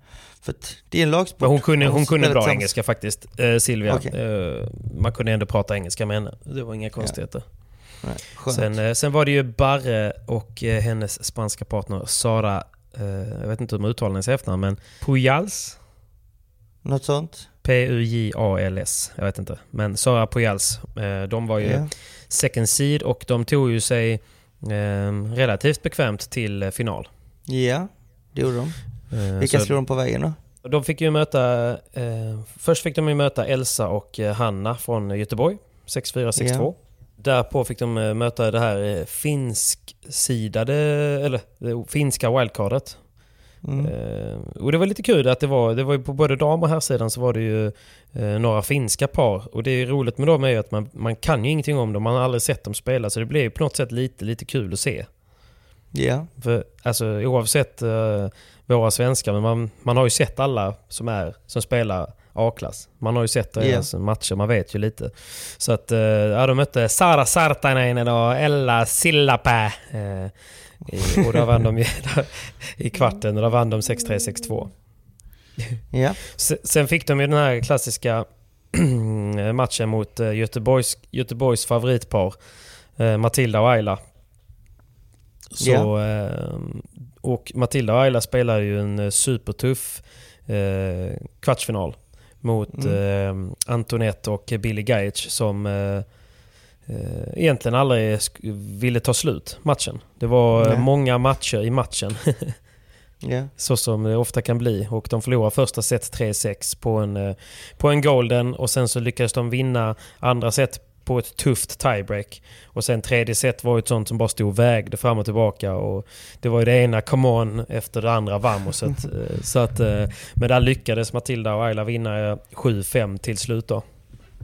För det är en lagsport. Men hon kunde, hon kunde bra engelska faktiskt, eh, Silvia. Okay. Eh, man kunde ändå prata engelska med henne. Det var inga konstigheter. Nej, sen, eh, sen var det ju Barre och eh, hennes spanska partner Sara, jag vet inte hur man uttalar hennes efternamn, men Pujals? Något sånt? P-U-J-A-L-S. Jag vet inte. Men Sara Pujals, eh, de var ju yeah. second seed och de tog ju sig eh, relativt bekvämt till eh, final. Ja, yeah, det gjorde de. Vilka slog de på vägen då? De fick ju möta... Eh, först fick de ju möta Elsa och Hanna från Göteborg. 6-4, 6-2. Yeah. Därpå fick de möta det här finsk-sidade, eller det finska wildcardet. Mm. Eh, och det var lite kul att det var, det var på både dam och herrsidan så var det ju eh, några finska par. Och det är roligt med dem är ju att man, man kan ju ingenting om dem, man har aldrig sett dem spela. Så det blev på något sätt lite, lite kul att se. Ja. Yeah. För, alltså oavsett uh, våra svenskar, men man, man har ju sett alla som, är, som spelar A-klass. Man har ju sett deras yeah. matcher, man vet ju lite. Så att, uh, ja, de mötte Sara Sartainen och Ella Sillapää. Uh, och där vann de i kvarten och där vann de 6-3, 6-2. Ja. Sen fick de ju den här klassiska matchen mot eh, Göteborgs, Göteborgs favoritpar eh, Matilda och Ayla. Så, ja. Och Matilda och Ayla spelade ju en eh, supertuff kvartsfinal mot mm. Antoinette och Billy Gaich som eh, egentligen aldrig ville ta slut matchen. Det var Nej. många matcher i matchen. yeah. Så som det ofta kan bli. Och de förlorade första set 3-6 på en, eh, på en golden och sen så lyckades de vinna andra set på ett tufft tiebreak. Och sen tredje set var ett sånt som bara stod och vägde fram och tillbaka. Och det var ju det ena come on efter det andra vamoset. Eh, så att, eh, men där lyckades Matilda och Ayla vinna 7-5 till slut då.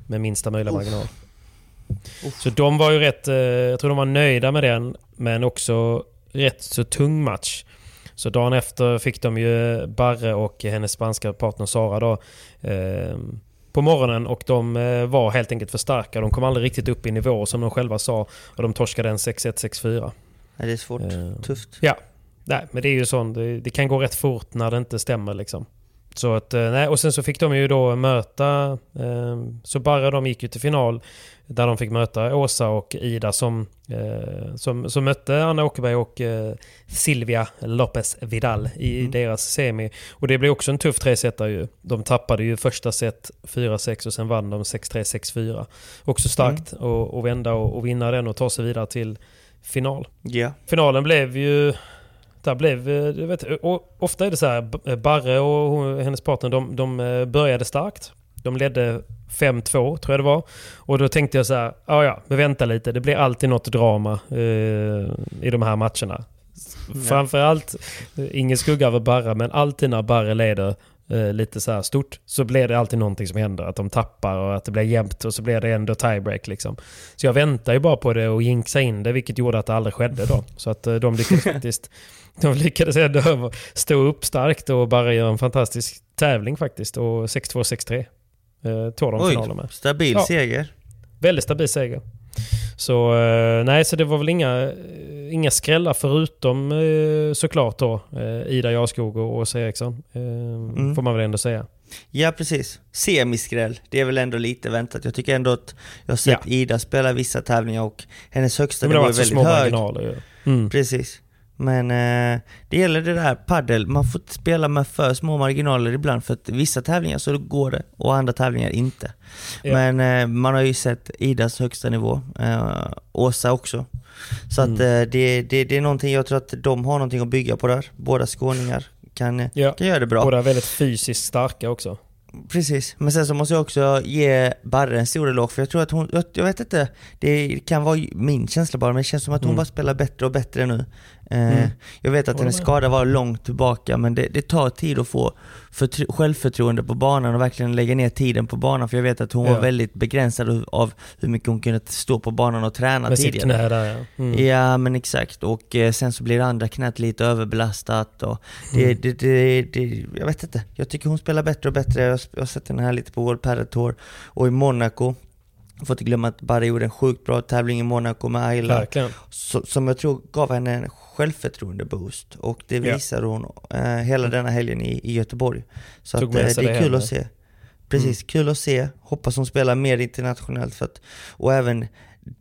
Med minsta möjliga marginal. Så de var ju rätt, eh, jag tror de var nöjda med den, men också rätt så tung match. Så dagen efter fick de ju Barre och hennes spanska partner Sara då eh, på morgonen och de eh, var helt enkelt för starka. De kom aldrig riktigt upp i nivå som de själva sa och de torskade en 6-1, 6-4. Ja, det är svårt. Eh, Tufft. Ja. Nej, men det är ju sånt. Det, det, kan gå rätt fort när det inte stämmer liksom. Så att, eh, nej, och sen så fick de ju då möta... Eh, så bara de gick ju till final där de fick möta Åsa och Ida som, eh, som, som mötte Anna Åkerberg och eh, Silvia Lopez Vidal i mm. deras semi. Och det blev också en tuff tresetare ju. De tappade ju första set 4-6 och sen vann de 6-3, 6-4. Också starkt mm. att, att vända och, och vinna den och ta sig vidare till final. Yeah. Finalen blev ju där blev, du vet, ofta är det så här, Barre och hennes partner de, de eh, började starkt. De ledde 5-2 tror jag det var. Och då tänkte jag så här, ja ja, men vänta lite. Det blir alltid något drama eh, i de här matcherna. Ja. Framförallt, ingen skugga över Barre, men alltid när Barre leder eh, lite så här stort så blir det alltid någonting som händer. Att de tappar och att det blir jämnt och så blir det ändå tiebreak liksom. Så jag väntar ju bara på det och jinxa in det, vilket gjorde att det aldrig skedde då. Så att eh, de lyckades faktiskt de lyckades ändå stå upp starkt och bara göra en fantastisk tävling faktiskt. Och 6-2, 6-3 eh, tog de finalen med. Stabil ja, seger. Väldigt stabil seger. Så eh, nej, så det var väl inga, inga skrällar förutom eh, såklart då eh, Ida Jarskog och Åsa Eriksson. Eh, mm. Får man väl ändå säga. Ja precis. Semiskräll, det är väl ändå lite väntat. Jag tycker ändå att jag har sett ja. Ida spela vissa tävlingar och hennes högsta nivå är väldigt hög. Marginaler, ja. mm. Precis. Men eh, det gäller det där paddel, man får inte spela med för små marginaler ibland för att vissa tävlingar så går det och andra tävlingar inte. Ja. Men eh, man har ju sett Idas högsta nivå, eh, Åsa också. Så mm. att eh, det, det, det är någonting, jag tror att de har någonting att bygga på där, båda skåningar kan, ja. kan göra det bra. Båda väldigt fysiskt starka också. Precis, men sen så måste jag också ge Barre en stor eloge för jag tror att hon, jag, vet inte, det kan vara min känsla bara men det känns som att hon mm. bara spelar bättre och bättre nu. Eh, mm. Jag vet att hennes skada var långt tillbaka men det, det tar tid att få självförtroende på banan och verkligen lägga ner tiden på banan för jag vet att hon ja. var väldigt begränsad av hur mycket hon kunde stå på banan och träna Med tidigare. Sitt knä där ja. Mm. Ja men exakt och eh, sen så blir det andra knät lite överbelastat och det, mm. det, det, det, jag vet inte. Jag tycker hon spelar bättre och bättre. Jag, jag har sett henne här lite på World Padel Tour och i Monaco Får inte glömma att Barry gjorde en sjukt bra tävling i Monaco med Ayla. Som jag tror gav henne en självförtroende-boost. Och det visar ja. hon eh, hela denna helgen i, i Göteborg. Så att, eh, det är kul att se. Precis, mm. kul att se. Hoppas hon spelar mer internationellt. För att, och även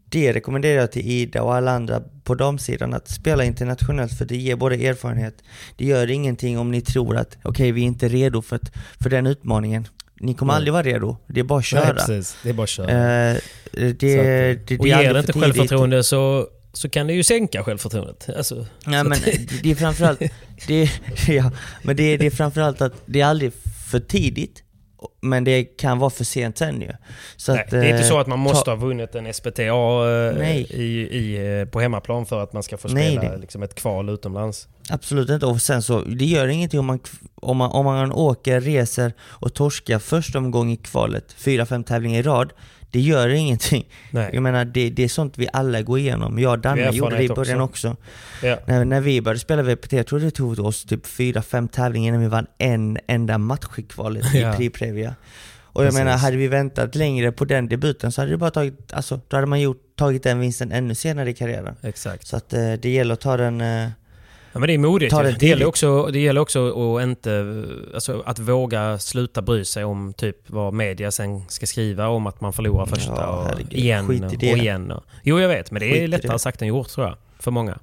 det rekommenderar jag till Ida och alla andra på damsidan att spela internationellt för det ger både erfarenhet, det gör ingenting om ni tror att okej okay, vi är inte redo för, för den utmaningen. Ni kommer Nej. aldrig vara redo, det är bara att köra. Nej. Det är bara att köra. Eh, det, det, det, och ger det inte självförtroende så så kan det ju sänka självförtroendet. Alltså, ja, men det är framförallt, det, ja, men det, det är framförallt att det är aldrig för tidigt, men det kan vara för sent sen ju. Så Nej, att, det är inte så att man eh, måste ta... ha vunnit en SPTA eh, i, i, eh, på hemmaplan för att man ska få spela Nej, det... liksom ett kval utomlands. Absolut inte. Och sen så, det gör ingenting om man, om man, om man åker, reser och torskar första omgång i kvalet, fyra, fem tävlingar i rad det gör ingenting. Nej. Jag menar, det, det är sånt vi alla går igenom. Jag och Danne gjorde det i början också. också. Ja. När, när vi började spela VPT, jag tror det tog oss typ 4-5 tävlingar innan vi vann en enda match i kvalet ja. i Prix Previa. Och jag Precis. menar, hade vi väntat längre på den debuten så hade det bara tagit, alltså, då hade man gjort, tagit den vinsten ännu senare i karriären. Exakt. Så att eh, det gäller att ta den eh, Ja, men det är modigt. Det, det, gäller också, det gäller också att inte... Alltså att våga sluta bry sig om typ vad media sen ska skriva om att man förlorar första ja, och igen och igen. Och, jo, jag vet. Men det är Skit lättare sagt än gjort tror jag. För många.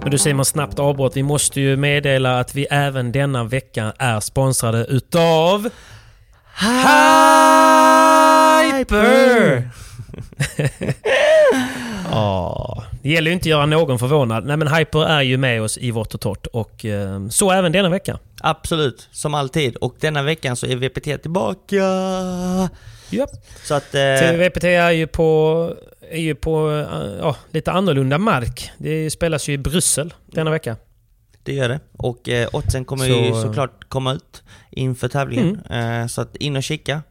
Men du Simon, snabbt avbrott. Vi måste ju meddela att vi även denna vecka är sponsrade utav... Hyper! Ja, det gäller ju inte att göra någon förvånad. Nej men Hyper är ju med oss i vårt och torrt och eh, så även denna vecka. Absolut, som alltid. Och denna veckan så är VPT tillbaka. Japp. Så att... Eh... VPT är ju på, är ju på uh, ja, lite annorlunda mark. Det spelas ju i Bryssel denna vecka. Det gör det. Och eh, oddsen kommer så, ju såklart komma ut inför tävlingen. Mm. Eh, så att in och kika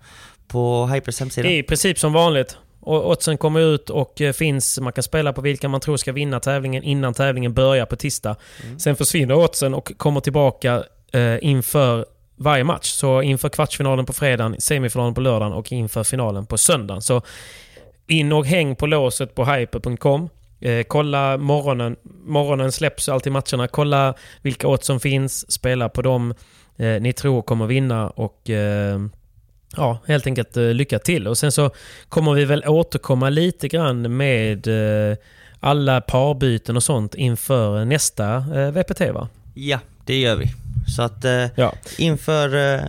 på Hypers hemsida. Det är i princip som vanligt. Och oddsen kommer ut och eh, finns, man kan spela på vilka man tror ska vinna tävlingen innan tävlingen börjar på tisdag. Mm. Sen försvinner oddsen och kommer tillbaka eh, inför varje match. Så inför kvartsfinalen på fredagen, semifinalen på lördagen och inför finalen på söndagen. Så in och häng på låset på hyper.com. Eh, kolla morgonen. Morgonen släpps alltid matcherna. Kolla vilka odds som finns. Spela på dem eh, ni tror kommer vinna och eh, ja, helt enkelt eh, lycka till. Och sen så kommer vi väl återkomma lite grann med eh, alla parbyten och sånt inför nästa eh, VPT va? Ja, det gör vi. Så att eh, Ja. inför, eh,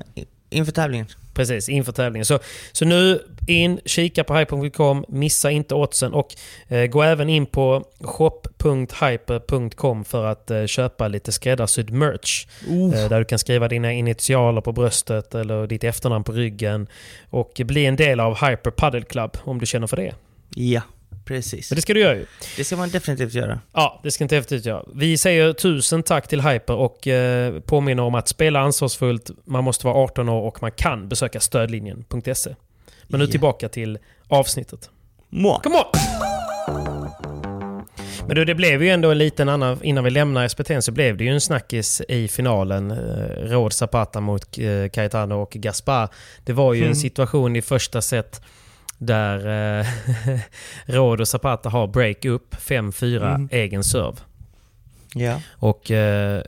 inför tävlingen. Precis, inför tävlingen. Så, så nu in, kika på hyper.com, missa inte oddsen och eh, gå även in på shop.hyper.com för att eh, köpa lite skräddarsydd merch. Eh, där du kan skriva dina initialer på bröstet eller ditt efternamn på ryggen och bli en del av Hyper Paddle Club om du känner för det. Ja, precis. Men det ska du göra ju. Det ska man definitivt göra. Ja, det ska inte efterut göra. Vi säger tusen tack till Hyper och eh, påminner om att spela ansvarsfullt. Man måste vara 18 år och man kan besöka stödlinjen.se. Men nu Ja. tillbaka till avsnittet. Mwah. Come on! Men du, det blev ju ändå en liten annan... Innan vi lämnar SPT så blev det ju en snackis i finalen. Eh, Råd Zapata mot eh, Cayetano och Gaspar. Det var ju en situation i första set där eh, Råd och Zapata har break up 5-4 egen serve. Ja. Och eh,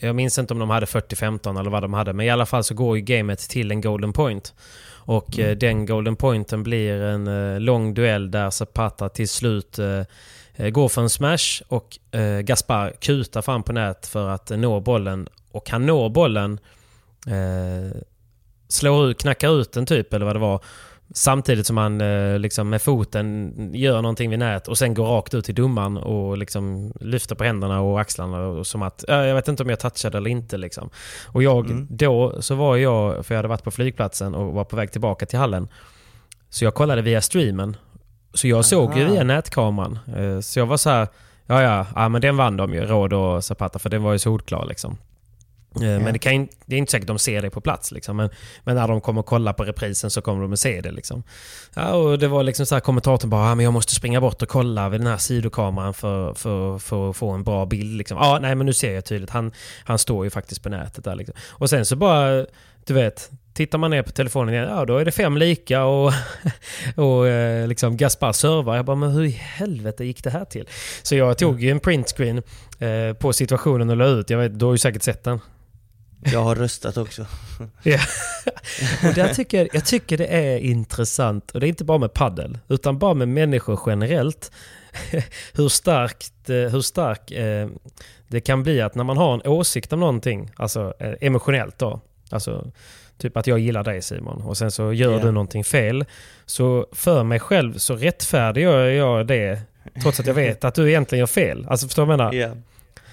jag minns inte om de hade 40-15 eller vad de hade. Men i alla fall så går ju gamet till en golden point. Och eh, den golden pointen blir en eh, lång duell där Zapata till slut eh, eh, går för en smash och eh, Gaspar kutar fram på nät för att eh, nå bollen. Och han når bollen, eh, slår ut, knackar ut den typ eller vad det var. Samtidigt som han eh, liksom med foten gör någonting vid nät och sen går rakt ut till domaren och liksom lyfter på händerna och axlarna och som att "Ja, jag vet inte om jag touchade eller inte. Liksom. Och jag, då så var jag, för jag hade varit på flygplatsen och var på väg tillbaka till hallen. Så jag kollade via streamen. Så jag såg ju Aha. via nätkameran. Eh, Så jag var så här, ja ja, ja men den vann de ju, Råd och Zapata, för den var ju solklar liksom. Eh, Men det, kan, det är inte säkert de ser det på plats. Liksom. Men, men när de kommer kolla på reprisen så kommer de att se det. Liksom. Ja, och det var liksom så här kommentatorn bara ah, men jag måste springa bort och kolla vid den här sidokameran för, för, för att få en bra bild. Liksom. Ja, nej men nu ser jag tydligt. Han, han står ju faktiskt på nätet där. Liksom. Och sen så bara, du vet, tittar man ner på telefonen igen, ja då är det fem lika och, och eh, liksom Gaspar servar. Jag bara, men hur i helvete gick det här till? Så jag tog ju en printscreen eh, på situationen och la ut. Jag vet, du har ju säkert sett den. Jag har röstat också. Ja. Och där tycker, jag tycker det är intressant, och det är inte bara med paddel utan bara med människor generellt. Hur starkt, eh, hur stark eh, det kan bli att när man har en åsikt om någonting, alltså eh, emotionellt då, alltså typ att jag gillar dig Simon och sen så gör Ja. du någonting fel. Så för mig själv så rättfärdigar jag det trots att jag vet att du egentligen gör fel. Alltså förstår du vad jag menar? Ja.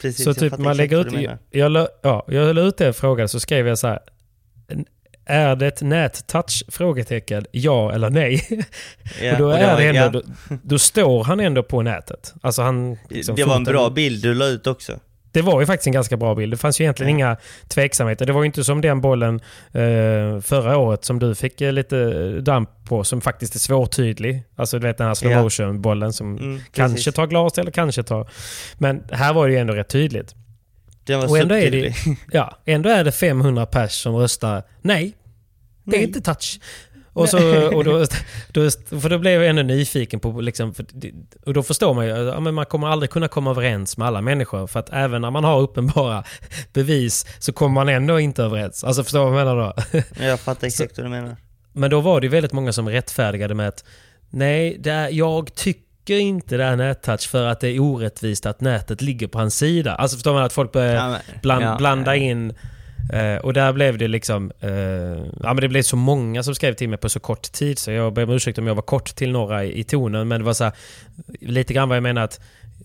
Precis, Så jag typ man lägger ut... Jag, la, ja, jag la ut den frågan så skrev jag så här. Är det ett nättouch? Frågetecken. Ja eller nej? Ja, och då, är det ändå, ja. då, då står han ändå på nätet. Alltså han, liksom, Det var en bra bild du la ut också. Det var ju faktiskt en ganska bra bild. Det fanns ju egentligen inga tveksamheter. Det var ju inte som den bollen eh, förra året som du fick eh, lite damp på som faktiskt är svårtydlig. Alltså du vet den här slow motion bollen som Mm, kanske precis. tar glas eller kanske tar... Men här var det ju ändå rätt tydligt. Den var Och ändå är, det, ja, ändå är det 500 pers som röstar nej. Det är Nej. inte touch. Och, så, och då, då, för då blev jag ännu nyfiken på... Liksom, för, och då förstår man ju ja, men man kommer aldrig kunna komma överens med alla människor. För att även när man har uppenbara bevis så kommer man ändå inte överens. Alltså förstår du vad jag menar då? Jag fattar exakt vad du menar. Men då var det ju väldigt många som rättfärdigade med att nej, det är, jag tycker inte det är nättouch för att det är orättvist att nätet ligger på hans sida. Alltså förstår man att folk börjar Ja, men- bland, ja, blanda ja. in eh, och där blev det liksom... Eh, ja men det blev så många som skrev till mig på så kort tid så jag ber om ursäkt om jag var kort till några i, i tonen men det var så här, lite grann vad jag menar att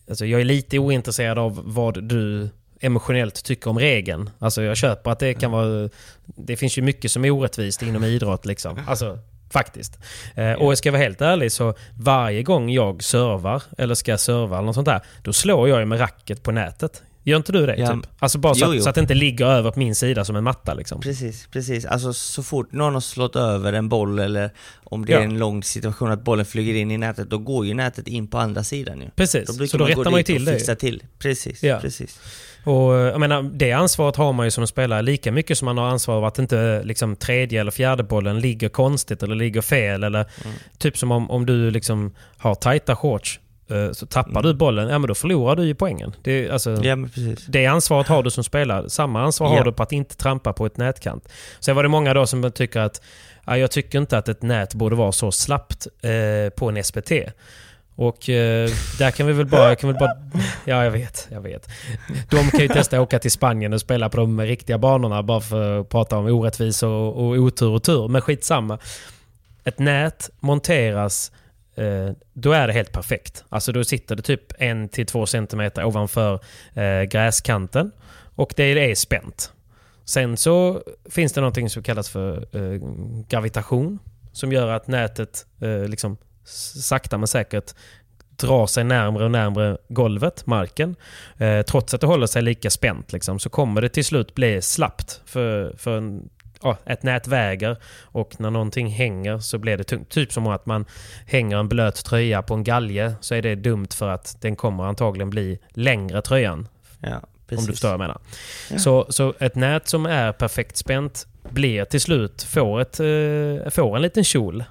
alltså, jag är lite ointresserad av vad du emotionellt tycker om regeln. Alltså jag köper att det kan vara... Det finns ju mycket som är orättvist inom idrott liksom. Alltså faktiskt. Eh, och ska jag vara helt ärlig så varje gång jag servar eller ska serva eller något sånt där, då slår jag ju med racket på nätet. Gör inte du det? Ja. Typ? Alltså bara så, Jo, att, jo. så att det inte ligger över på min sida som en matta liksom. Precis, precis. Alltså så fort någon har slått över en boll eller om det Ja. är en lång situation att bollen flyger in i nätet, då går ju nätet in på andra sidan ju. Precis, brukar så då gå rättar man ju till det. fixa till. Precis, Ja. precis. Och eh, jag menar, det ansvaret har man ju som spelare lika mycket som man har ansvar av att inte liksom, tredje eller fjärde bollen ligger konstigt eller ligger fel. Eller Mm. typ som om, om du liksom har tajta shorts. Eh, så tappar du bollen, ja men då förlorar du ju poängen. Det, alltså, Ja, det ansvaret har du som spelare. Samma ansvar har Ja. du på att inte trampa på ett nätkant. Sen var det många då som tycker att ja, jag tycker inte att ett nät borde vara så slappt eh, på en SPT. Och eh, där kan vi väl bara, kan väl bara... Ja, jag vet. Jag vet. De kan ju testa att åka till Spanien och spela på de riktiga banorna bara för att prata om orättvisor och, och otur och tur. Men skitsamma. Ett nät monteras Eh, då är det helt perfekt. Alltså då sitter det typ en till två centimeter ovanför eh, gräskanten och det är spänt. Sen så finns det någonting som kallas för eh, gravitation som gör att nätet liksom sakta men säkert drar sig närmre och närmre golvet, marken. Eh, trots att det håller sig lika spänt liksom, så kommer det till slut bli slappt. För, för en, ja, ett nät väger och när någonting hänger så blir det tungt. Typ som att man hänger en blöt tröja på en galge så är det dumt för att den kommer antagligen bli längre tröjan. Ja. Om du förstår vad jag menar. Ja. Så, så ett nät som är perfekt spänt blir till slut, får, ett, eh, får en liten kjol.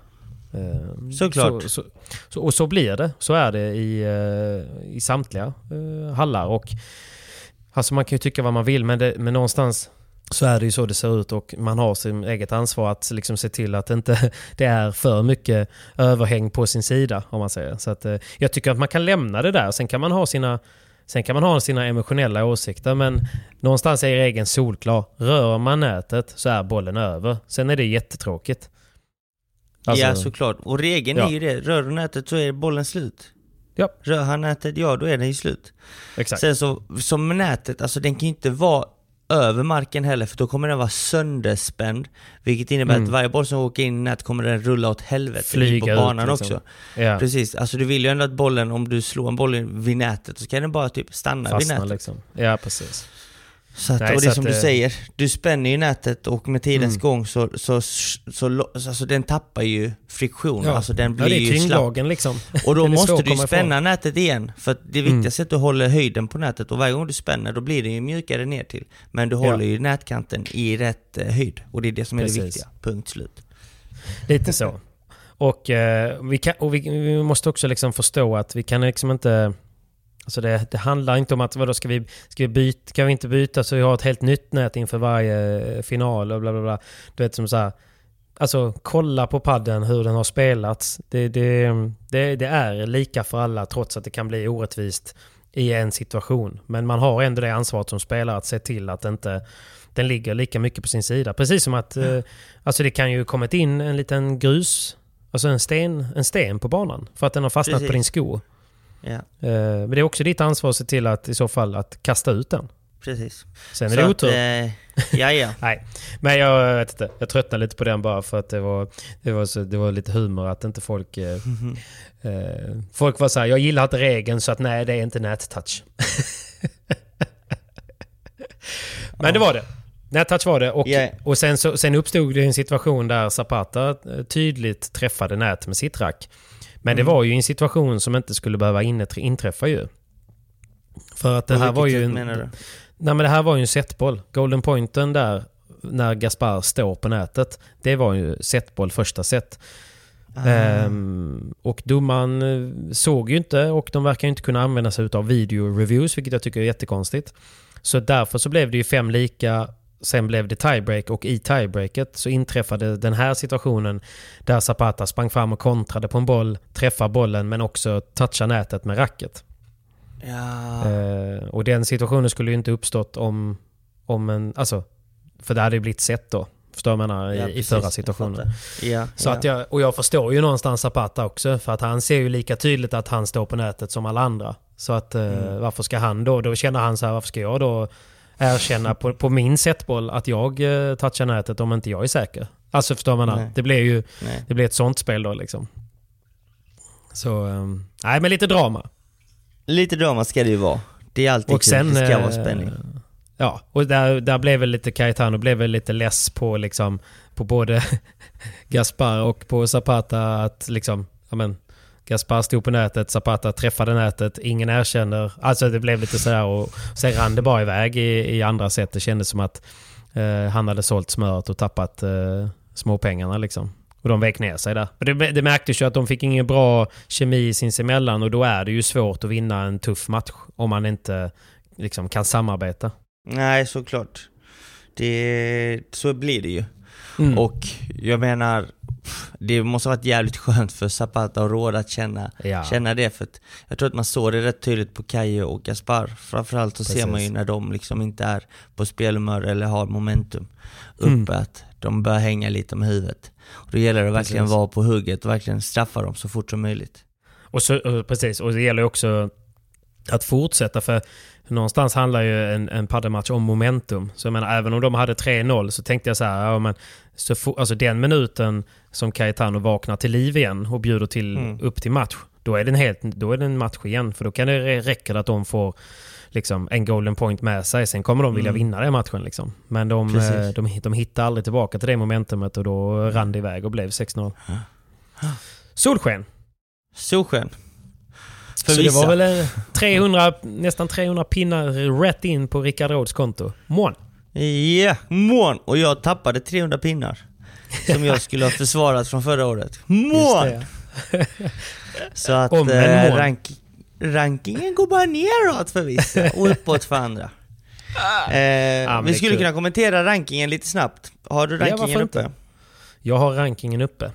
Eh, Såklart. Så, så, så, och så blir det. Så är det i, eh, i samtliga hallar. Och, alltså man kan ju tycka vad man vill men, det, men någonstans så är det ju så det ser ut och man har sin eget ansvar att liksom se till att det inte det är för mycket överhäng på sin sida. om man säger. Så att, eh, jag tycker att man kan lämna det där. Sen kan man ha sina Sen kan man ha sina emotionella åsikter men någonstans är regeln solklar. Rör man nätet så är bollen över. Sen är det jättetråkigt. Alltså- ja, såklart. Och regeln Ja. är ju det. Rör du nätet så är bollen slut. Ja. Rör han nätet, ja då är den ju slut. Exakt. Sen så, som nätet, alltså den kan ju inte vara över marken heller för då kommer den vara sönderspänd. Vilket innebär Mm. att varje boll som åker in i nät kommer den rulla åt helvete in Flyga på ut, banan liksom. också. ja. Precis, alltså du vill ju ändå att bollen, om du slår en boll vid nätet så kan den bara typ stanna vid Fastna nätet. liksom. Ja, precis. Så att, Nej, och det så är som att, du eh, säger, du spänner ju nätet och med tidens Mm. gång så, så, så, lo- alltså den tappar ju friktion, alltså den ja, det blir är ju slapp. liksom. Och då måste du komma ifrån. spänna nätet igen. För det viktigaste är att du håller höjden på nätet och varje gång du spänner då blir det ju mjukare ner till. Men du Ja. håller ju nätkanten i rätt eh, höjd. Och det är det som är Precis. det viktiga. Punkt slut. Lite så. Och, eh, vi, kan, och vi, vi måste också liksom förstå att vi kan liksom inte... Alltså det, det handlar inte om att vadå, ska vi, ska vi byta, kan vi inte byta så vi har ett helt nytt nät inför varje eh, final och bla bla bla. Du vet som så här, Alltså kolla på padden hur den har spelats. Det, det, det, det är lika för alla trots att det kan bli orättvist i en situation. Men man har ändå det ansvaret som spelare att se till att inte den ligger lika mycket på sin sida. Precis som att eh, alltså det kan ju kommit in en liten grus, alltså en sten, en sten på banan för att den har fastnat Precis. på din sko. Ja, Eh, men det är också ditt ansvar att se till att i så fall att kasta ut den. precis. Sen är Så det att, otur. eh, ja, ja. Nej, men jag vet inte. Jag tröttnade lite på den bara för att det var, det var, så, det var lite humor att inte folk... Eh, eh, folk var så här, jag gillar inte regeln så att nej, det är inte nättouch. men det var det. Nättouch var det och, Ja. och sen, så, sen uppstod det en situation där Zapata eh, tydligt träffade nät med sitt rack. Men det Mm. var ju en situation som inte skulle behöva inträffa ju. För att det här var ju sätt en... menar du? Nej men det här var ju en setboll. Golden pointen där, när Gaspar står på nätet, det var ju setboll första set. Ah. Ehm, och domaren eh, såg ju inte och de verkar ju inte kunna använda sig av video reviews, vilket jag tycker är jättekonstigt. Så därför så blev det ju fem lika, sen blev det tiebreak och i tiebreaket så inträffade den här situationen där Zapata sprang fram och kontrade på en boll, träffade bollen men också touchade nätet med racket. Ja. Eh, och den situationen skulle ju inte uppstått om, om en... Alltså, för det hade ju blivit sett då. Förstår du menar? I, Ja, I precis. förra Jag situationen. Ja, Så ja. att jag, och jag förstår ju någonstans Zapata också. För att han ser ju lika tydligt att han står på nätet som alla andra. Så att eh, Mm. varför ska han då... Då känner han så här, varför ska jag då erkänna på, på min setboll att jag eh, touchar nätet om inte jag är säker? Alltså förstår man? Nej. Det blir ju Nej. det blir ett sånt spel då liksom. Så... ehm, nej men lite drama. Lite drama ska det ju vara. Det är alltid Och kul, sen... det ska vara eh, spänning. Ja, och där, där blev väl lite Cayetano blev väl lite less på liksom på både Gaspar och på Zapata att liksom, ja men Gaspar stod på nätet, Zapata träffade nätet, ingen erkänner. Alltså det blev lite sådär och sen rann det bara iväg i, i andra sätt. Det kändes som att eh, han hade sålt smöret och tappat eh, småpengarna liksom. Och de vek ner sig där. Det, det märktes ju att de fick ingen bra kemi sinsemellan och då är det ju svårt att vinna en tuff match om man inte liksom kan samarbeta. Nej, såklart. Det, så blir det ju. Mm. Och jag menar, det måste ha varit jävligt skönt för Zapata och Råd att känna, Ja. känna det. För att jag tror att man såg det rätt tydligt på Kaje och Gaspar. Framförallt så ser Precis. man ju när de liksom inte är på spelhumör eller har momentum uppe, Mm. att de bör hänga lite med huvudet. Och då gäller det verkligen Precis. vara på hugget och verkligen straffa dem så fort som möjligt. Och så, precis, och det gäller också att fortsätta för någonstans handlar ju en, en paddelmatch om momentum. Så jag menar, även om de hade 3-0 så tänkte jag så här, ja, men, så fo- alltså den minuten som Cayetano vaknar till liv igen och bjuder till, Mm. upp till match, då är, det en helt, då är det en match igen. För då kan det räcka att de får liksom, en golden point med sig. Sen kommer de vilja Mm. vinna den matchen. Liksom. Men de, Precis. eh, de, de hittar aldrig tillbaka till det momentumet och då rann det iväg och blev 6-0. Solsken! Solsken. För Så det var väl eh, 300, nästan 300 pinnar rätt in på Rickard Råds konto. Mån. Ja, mån! Och jag tappade 300 pinnar. Som jag skulle ha försvarat från förra året. Mån! Så att Om en eh, mån. rank, rankingen går bara neråt för vissa och uppåt för andra. Eh, men vi skulle kul. kunna kommentera rankingen lite snabbt. Har du Ja, rankingen varför uppe? Jag har rankingen uppe.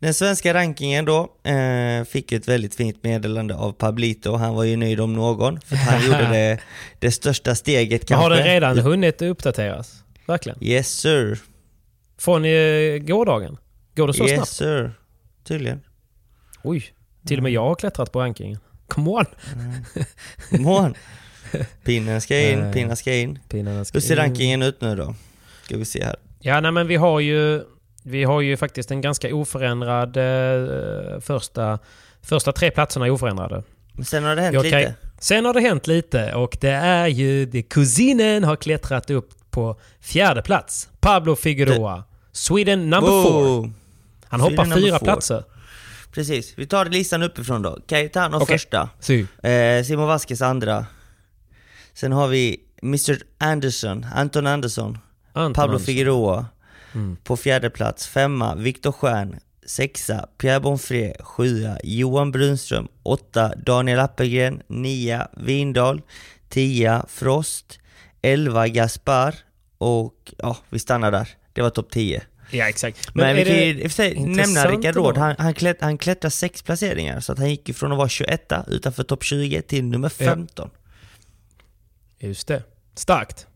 Den svenska rankingen då eh, fick ett väldigt fint meddelande av Pablito. Han var ju nöjd om någon, för han gjorde det, det största steget Men kanske. har den redan hunnit uppdateras? Verkligen? Yes sir. Från eh, gårdagen? Går det så yes snabbt? sir. Tydligen. Oj, till och med jag har klättrat på rankingen. Come on! Mån. Pinnen ska in, Eh, pinnen ska in. Ska Hur ser in. rankingen ut nu då? Ska vi se här. Ja, nej men vi har ju... Vi har ju faktiskt en ganska oförändrad eh, första... Första tre platserna är oförändrade. Sen har det hänt Jag kan- lite. Sen har det hänt lite och det är ju... Det, kusinen har klättrat upp på fjärde plats. Pablo Figueroa. Sweden number four. Wow. Han Sweden hoppar fyra four. platser. Precis, vi tar listan uppifrån då. Cayetano Okej. första. Sy. Eh, Simon Vasquez andra. Sen har vi Mr Anderson, Anton Andersson. Anton Pablo Andersson. Figueroa Mm. på fjärde plats. Femma, Viktor Stjern. Sexa, Pierre Bonfré. Sjua, Johan Brunström. Åtta, Daniel Appelgren. Nia, Vindal. Tia, Frost. Elva, Gaspar. Och ja, vi stannar där. Det var topp 10. Ja, exakt. Men, vi är kan ju i och för sig nämna Rickard? Råd. Han, han, klätt, han klättrade sex placeringar, så att han gick ju från att vara 21 utanför topp 20 till nummer 15. Just det. Starkt.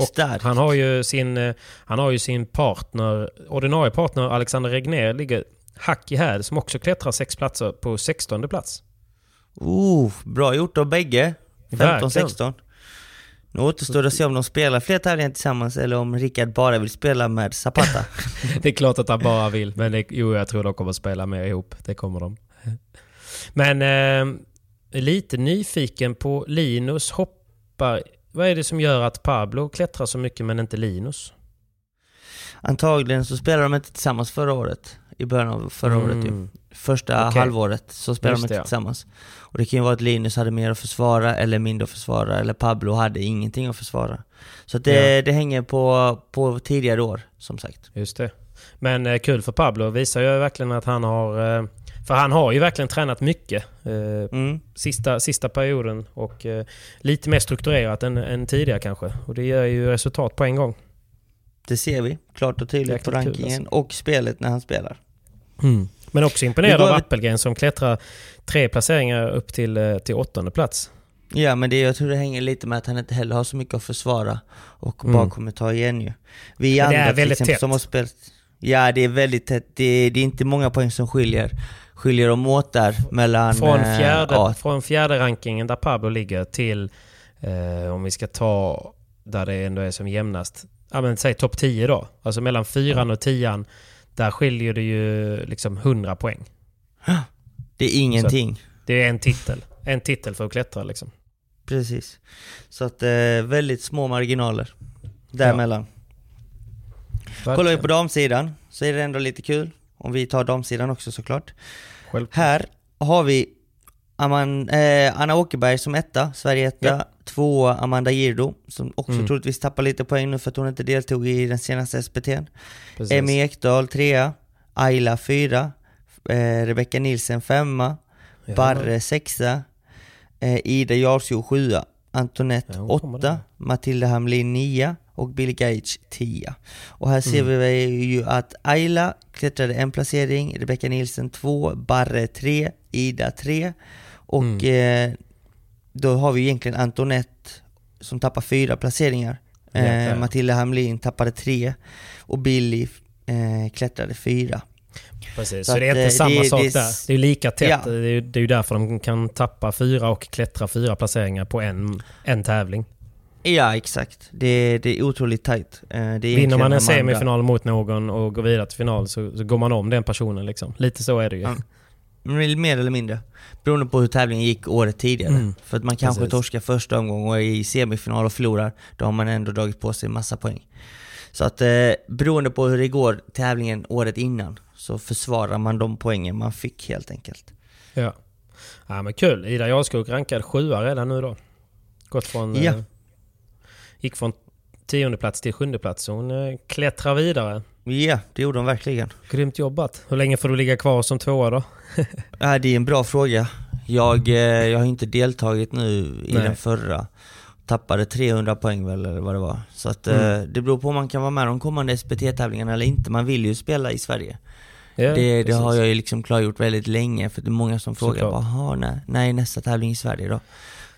Starkt. Han har ju sin, eh, han har ju sin partner, ordinarie partner Alexander Regner ligger hack i häl som också klättrar sex platser på 16 plats. Oh, bra gjort av bägge. Verkligen. 15-16. Nu återstår det att se om de spelar fler tävlingar tillsammans eller om Rickard bara vill spela med Zapata. Det är klart att han bara vill, men det, jo, jag tror de kommer spela mer ihop. Det kommer de. Men eh, lite nyfiken på Linus hoppar. Vad är det som gör att Pablo klättrar så mycket men inte Linus? Antagligen så spelade de inte tillsammans förra året. I början av förra året ju. Mm. Första Okej. halvåret så spelade Just de inte ja. tillsammans. Och det kan ju vara att Linus hade mer att försvara eller mindre att försvara eller Pablo hade ingenting att försvara. Så att det, Ja. det hänger på, på tidigare år, som sagt. Just det. Men eh, kul för Pablo. Visar ju verkligen att han har... Eh, för han har ju verkligen tränat mycket eh, Mm. sista, sista perioden och eh, lite mer strukturerat än, än tidigare kanske. Och det ger ju resultat på en gång. Det ser vi klart och tydligt på Jäkligt alltså. rankingen och spelet när han spelar. Men också imponerad av Appelgren som klättrar tre placeringar upp till, eh, till åttonde plats. Ja men det, jag tror det hänger lite med att han inte heller har så mycket att försvara och Mm. bara kommer ta igen ju. Vi Men det andra är väldigt exempel tätt. som har spelat... Ja det är väldigt tätt, det, det är inte många poäng som skiljer, skiljer dem åt där mellan... Från eh, fjärde, ja, från fjärde rankingen där Pablo ligger till, eh, om vi ska ta där det ändå är som jämnast, ja men säg topp 10 då. Alltså mellan fyran och tian, där skiljer det ju liksom 100 poäng. det är ingenting. Det är en titel. En titel för att klättra liksom. Precis. Så att eh, väldigt små marginaler däremellan. Kollar vi på damsidan så är det ändå lite kul. Om vi tar damsidan också såklart. Självklart. Här har vi Aman, eh, Anna Åkerberg som etta, Sverige etta. Ja. Tvåa Amanda Girdo, som också Mm. troligtvis tappar lite poäng nu för att hon inte deltog i den senaste. Precis. Emmy Ekdahl trea. Ayla 4, eh, Rebecka Nilsen 5, Ja. Barre 6, eh, Ida Jarsjo 7, Antoinette Ja, hon kommer 8, där. Matilda Hamlin 9 och Billie Gage 10. Och här ser Mm. vi ju att Ayla klättrade en placering, Rebecka Nilsen 2, Barre 3, Ida 3 och Mm. eh, då har vi egentligen Antoinette som tappar fyra placeringar. Eh. Matilda Hamlin tappade tre och Billy eh, klättrade fyra. Precis, Så så, det är inte eh, samma det- sak det- där. Det är lika tätt. Ja. Det, är, det är ju därför de kan tappa fyra och klättra fyra placeringar på en, en tävling. Ja exakt, det, det är otroligt tajt. Eh, det är Vinner man en semifinal mot någon och går vidare till final så, så går man om den personen. Liksom. Lite så är det ju. Ja. Mer eller mindre. Beroende på hur tävlingen gick året tidigare. Mm. För att man kanske Precis. torskar första omgången och är i semifinal och förlorar, då har man ändå dragit på sig massa poäng. Så att eh, beroende på hur det går tävlingen året innan, så försvarar man de poängen man fick helt enkelt. Ja. ja men kul. Ida Jarskog rankad sjua redan nu då. Gått från... Ja. Eh, gick från tionde plats till sjunde plats. Så hon eh, klättrar vidare. Ja, det gjorde de verkligen. Grymt jobbat. Hur länge får du ligga kvar som tvåa då? Ja, det är en bra fråga. Jag, eh, jag har inte deltagit nu i Nej. den förra. Tappade 300 poäng väl, eller vad det var. Så att Mm. eh, det beror på om man kan vara med de kommande SPT-tävlingarna eller inte. Man vill ju spela i Sverige. Ja, det, det har jag ju liksom klargjort väldigt länge, för det är många som frågar Såklart. bara, "Jaha, när, när är nästa tävling i Sverige då?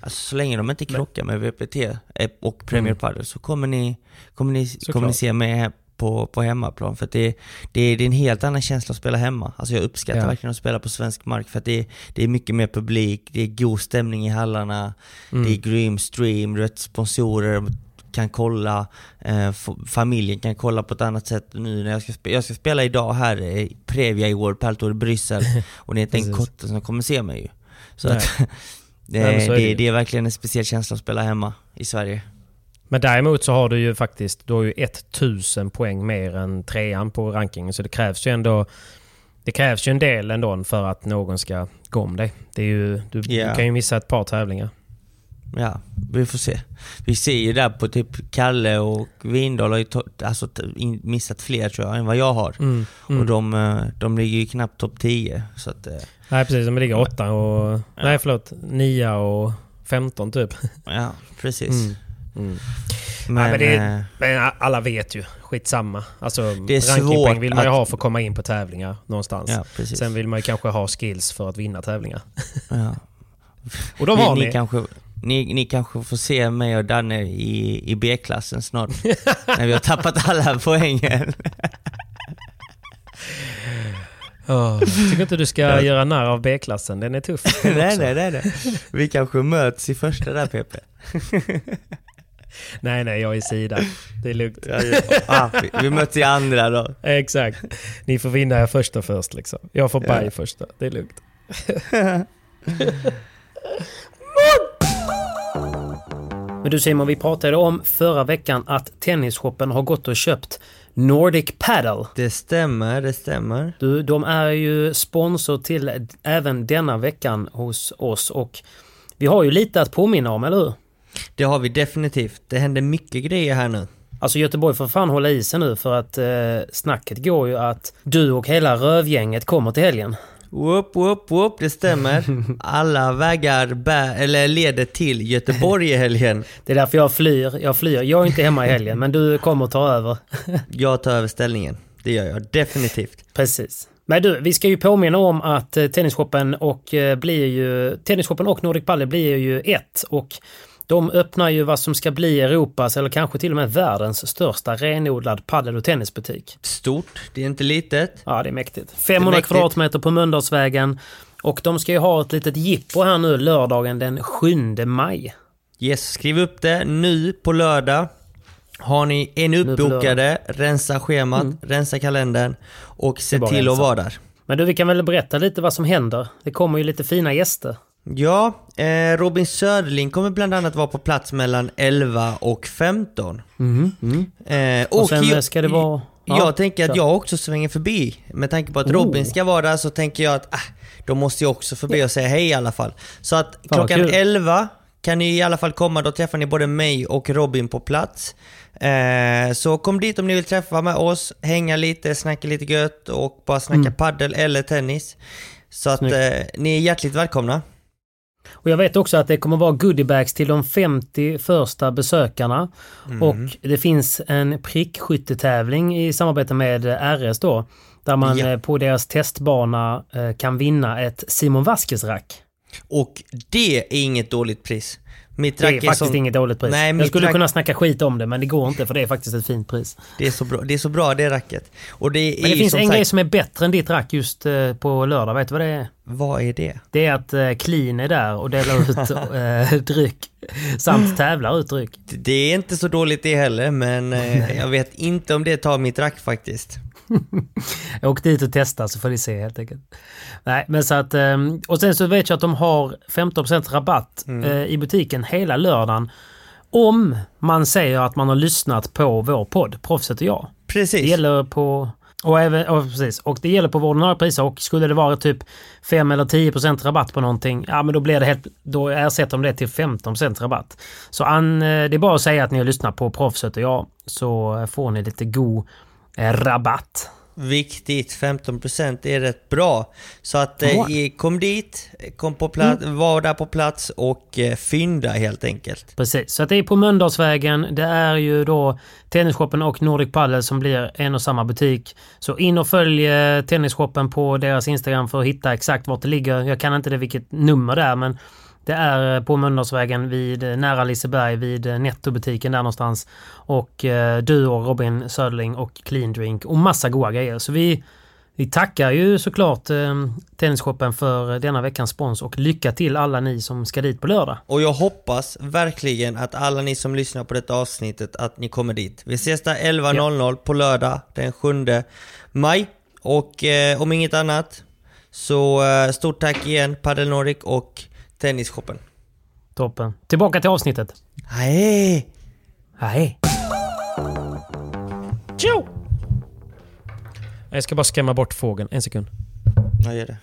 Alltså så länge de inte krockar med VPT eh, och Premier Mm. Padel så kommer ni, kommer ni Såklart. kommunicera med he- på, på hemmaplan. För att det, det, det är en helt annan känsla att spela hemma. Alltså jag uppskattar Ja. verkligen att spela på svensk mark för att det, det är mycket mer publik, det är god stämning i hallarna, Mm. det är grym stream, vet, sponsorer kan kolla, eh, familjen kan kolla på ett annat sätt nu när jag ska spela. Jag ska spela idag här i Previa i World Padel Tour i Bryssel och det är inte en kotte som kommer se mig ju. Så att det, Nej, är det, det det är verkligen en speciell känsla att spela hemma i Sverige. Men däremot så har du ju faktiskt du har ju 1000 poäng mer än trean på rankingen. Så det krävs ju ändå det krävs ju en del ändå för att någon ska gå om dig. Det är ju, du, Ja. du kan ju missa ett par tävlingar. Ja, vi får se. Vi ser ju där på typ Kalle och Windahl har ju alltså, missat fler tror jag än vad jag har. Mm. Mm. Och de, eh, de ligger ju knappt topp 10. Så att, eh, Nej precis, de ligger åtta och... Nej förlåt, nia och 15 typ. ja, precis. Mm. Mm. Men, Ja, men det- eh, Men alla vet ju, skitsamma. Alltså Det är rankingpoäng vill man ju att- ha för att komma in på tävlingar någonstans. ja, precis. Sen vill man ju kanske ha skills för att vinna tävlingar. ja. Och de har ni, ni. ni, kanske, ni, ni kanske får se mig och Danne i, i B-klassen snart. när vi har tappat alla poängen. Oh, tycker inte du ska göra narr av B-klassen. Den är tuff. den nej, nej, nej, nej. Vi kanske möts i första där PP. nej, nej, jag är sida. Det är lugnt. Ja, ja. Ah, vi, vi möts i andra då. Exakt. Ni får vinna er första först liksom. Jag får Ja. baj första. Det är lugnt. Men du Simon, vi pratade om förra veckan att Tennisshoppen har gått och köpt Nordic Paddle. Det stämmer, det stämmer. Du, de är ju sponsor till även denna veckan hos oss och vi har ju lite att påminna om, eller hur? Det har vi definitivt. Det händer mycket grejer här nu. Alltså Göteborg får fan hålla i sig nu för att eh, snacket går ju att du och hela rövgänget kommer till helgen. Whoop, whoop, whoop, det stämmer. Alla vägar bär, eller leder till Göteborg i helgen. Det är därför jag flyr. Jag flyr. Jag är inte hemma i helgen men du kommer ta över. Jag tar över ställningen. Det gör jag definitivt. Precis. Men du, vi ska ju påminna om att eh, Tennisshoppen och eh, blir ju... Tennisshoppen och Nordic Paddle blir ju ett och de öppnar ju vad som ska bli Europas eller kanske till och med världens största renodlad paddel och tennisbutik. Stort, det är inte litet. Ja, det är mäktigt. 500 mäktigt. kvadratmeter på Mölndalsvägen. Och de ska ju ha ett litet jippo här nu lördagen den 7 maj. Yes, skriv upp det nu på lördag. Har ni en uppbokade, rensa schemat, rensa kalendern och se Mm. till att rensa. vara där. Men du, vi kan väl berätta lite vad som händer. Det kommer ju lite fina gäster. Ja, eh, Robin Söderling kommer bland annat vara på plats mellan 11 och 15. Eh, Och, sen jag, ska det vara... Ja, jag tänker att jag också svänger förbi. Med tanke på att Oh. Robin ska vara där så tänker jag att ah, då måste jag också förbi och säga hej i alla fall. Så att klockan kul. 11 kan ni i alla fall komma, då träffar ni både mig och Robin på plats. Eh, så kom dit om ni vill träffa med oss, hänga lite, snacka lite gött och bara snacka Mm. paddel eller tennis. Så att eh, ni är hjärtligt välkomna. Och jag vet också att det kommer vara goodiebags till de 50 första besökarna. Mm. Och det finns en prickskyttetävling i samarbete med RS då. Där man Ja. eh, på deras testbana eh, kan vinna ett Simon Vasquez-rack. Och det är inget dåligt pris. Mitt Det är är, faktiskt så, inget dåligt pris. Nej, jag mitt skulle kunna snacka skit om det men det går inte för det är faktiskt ett fint pris. det, är så bra, det är så bra det racket. Och det är Men det finns som en sagt, grej som är bättre än ditt rack just eh, på lördag. Vet du vad det är? Vad är det? Det är att eh, Clean är där och delar ut eh, dryck. Samt tävlar ut dryck. Det är inte så dåligt det heller, men eh, jag vet inte om det tar mitt rack faktiskt. Åk dit och testa så får ni se helt enkelt. Nej, men så att... eh, Och sen så vet jag att de har 15% rabatt Mm. eh, i butiken hela lördagen. Om man säger att man har lyssnat på vår podd, Proffset och jag. Precis. Det gäller på... Och, även, och, precis, och det gäller på våra ordinarie priser och skulle det vara typ 5 eller 10% rabatt på någonting, ja men då blir det helt... Då ersätter de det till 15% rabatt. Så an, eh, det är bara att säga att ni har lyssnat på Proffset och jag, så får ni lite god rabatt. Viktigt, 15% är rätt bra. Så att eh, kom dit, kom på plats, Mm. var där på plats och eh, fynda helt enkelt. Precis, så att det är på Mölndalsvägen. Det är ju då Tennisshoppen och Nordic Padel som blir en och samma butik. Så in och följ eh, Tennisshoppen på deras Instagram för att hitta exakt vart det ligger. Jag kan inte det vilket nummer det är men det är eh, på Mölndalsvägen vid, eh, nära Liseberg vid eh, Nettobutiken där någonstans. Och eh, du och Robin Söderling och Clean Drink och massa goda grejer. Så vi, vi tackar ju såklart eh, Tennisshoppen för denna veckans spons och lycka till alla ni som ska dit på lördag. Och jag hoppas verkligen att alla ni som lyssnar på detta avsnittet, att ni kommer dit. Vi ses där 11.00 på lördag den 7 maj. Och eh, om inget annat, så eh, stort tack igen Padel Nordic och Tennisshoppen. Toppen. Tillbaka till avsnittet. Hej! Hej. Tjo! Jag ska bara skrämma bort fågeln. En sekund. Vad gör det?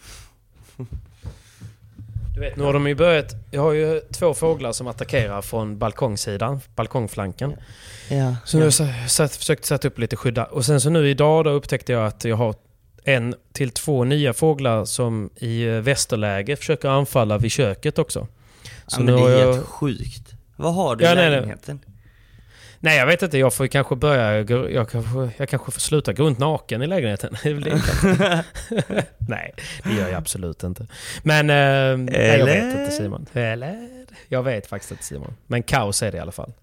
Du vet, nu har de ju börjat... Jag har ju två fåglar som attackerar från balkongsidan, balkongflanken. Ja. Så nu har jag sa- satt, försökt sätta upp lite skydda. Och sen så nu idag då upptäckte jag att jag har en till två nya fåglar som i eh, västerläge försöker anfalla vid köket också. ja Så men nu det är jag... helt sjukt. Vad har du Ja, i nej, nej. lägenheten? Nej jag vet inte, jag får kanske börja... Jag kanske, jag kanske får sluta gå runt naken i lägenheten. Nej, det gör jag absolut inte. Men... Eh, nej, jag vet inte Simon. Eller? Jag vet faktiskt inte Simon. Men kaos är det i alla fall.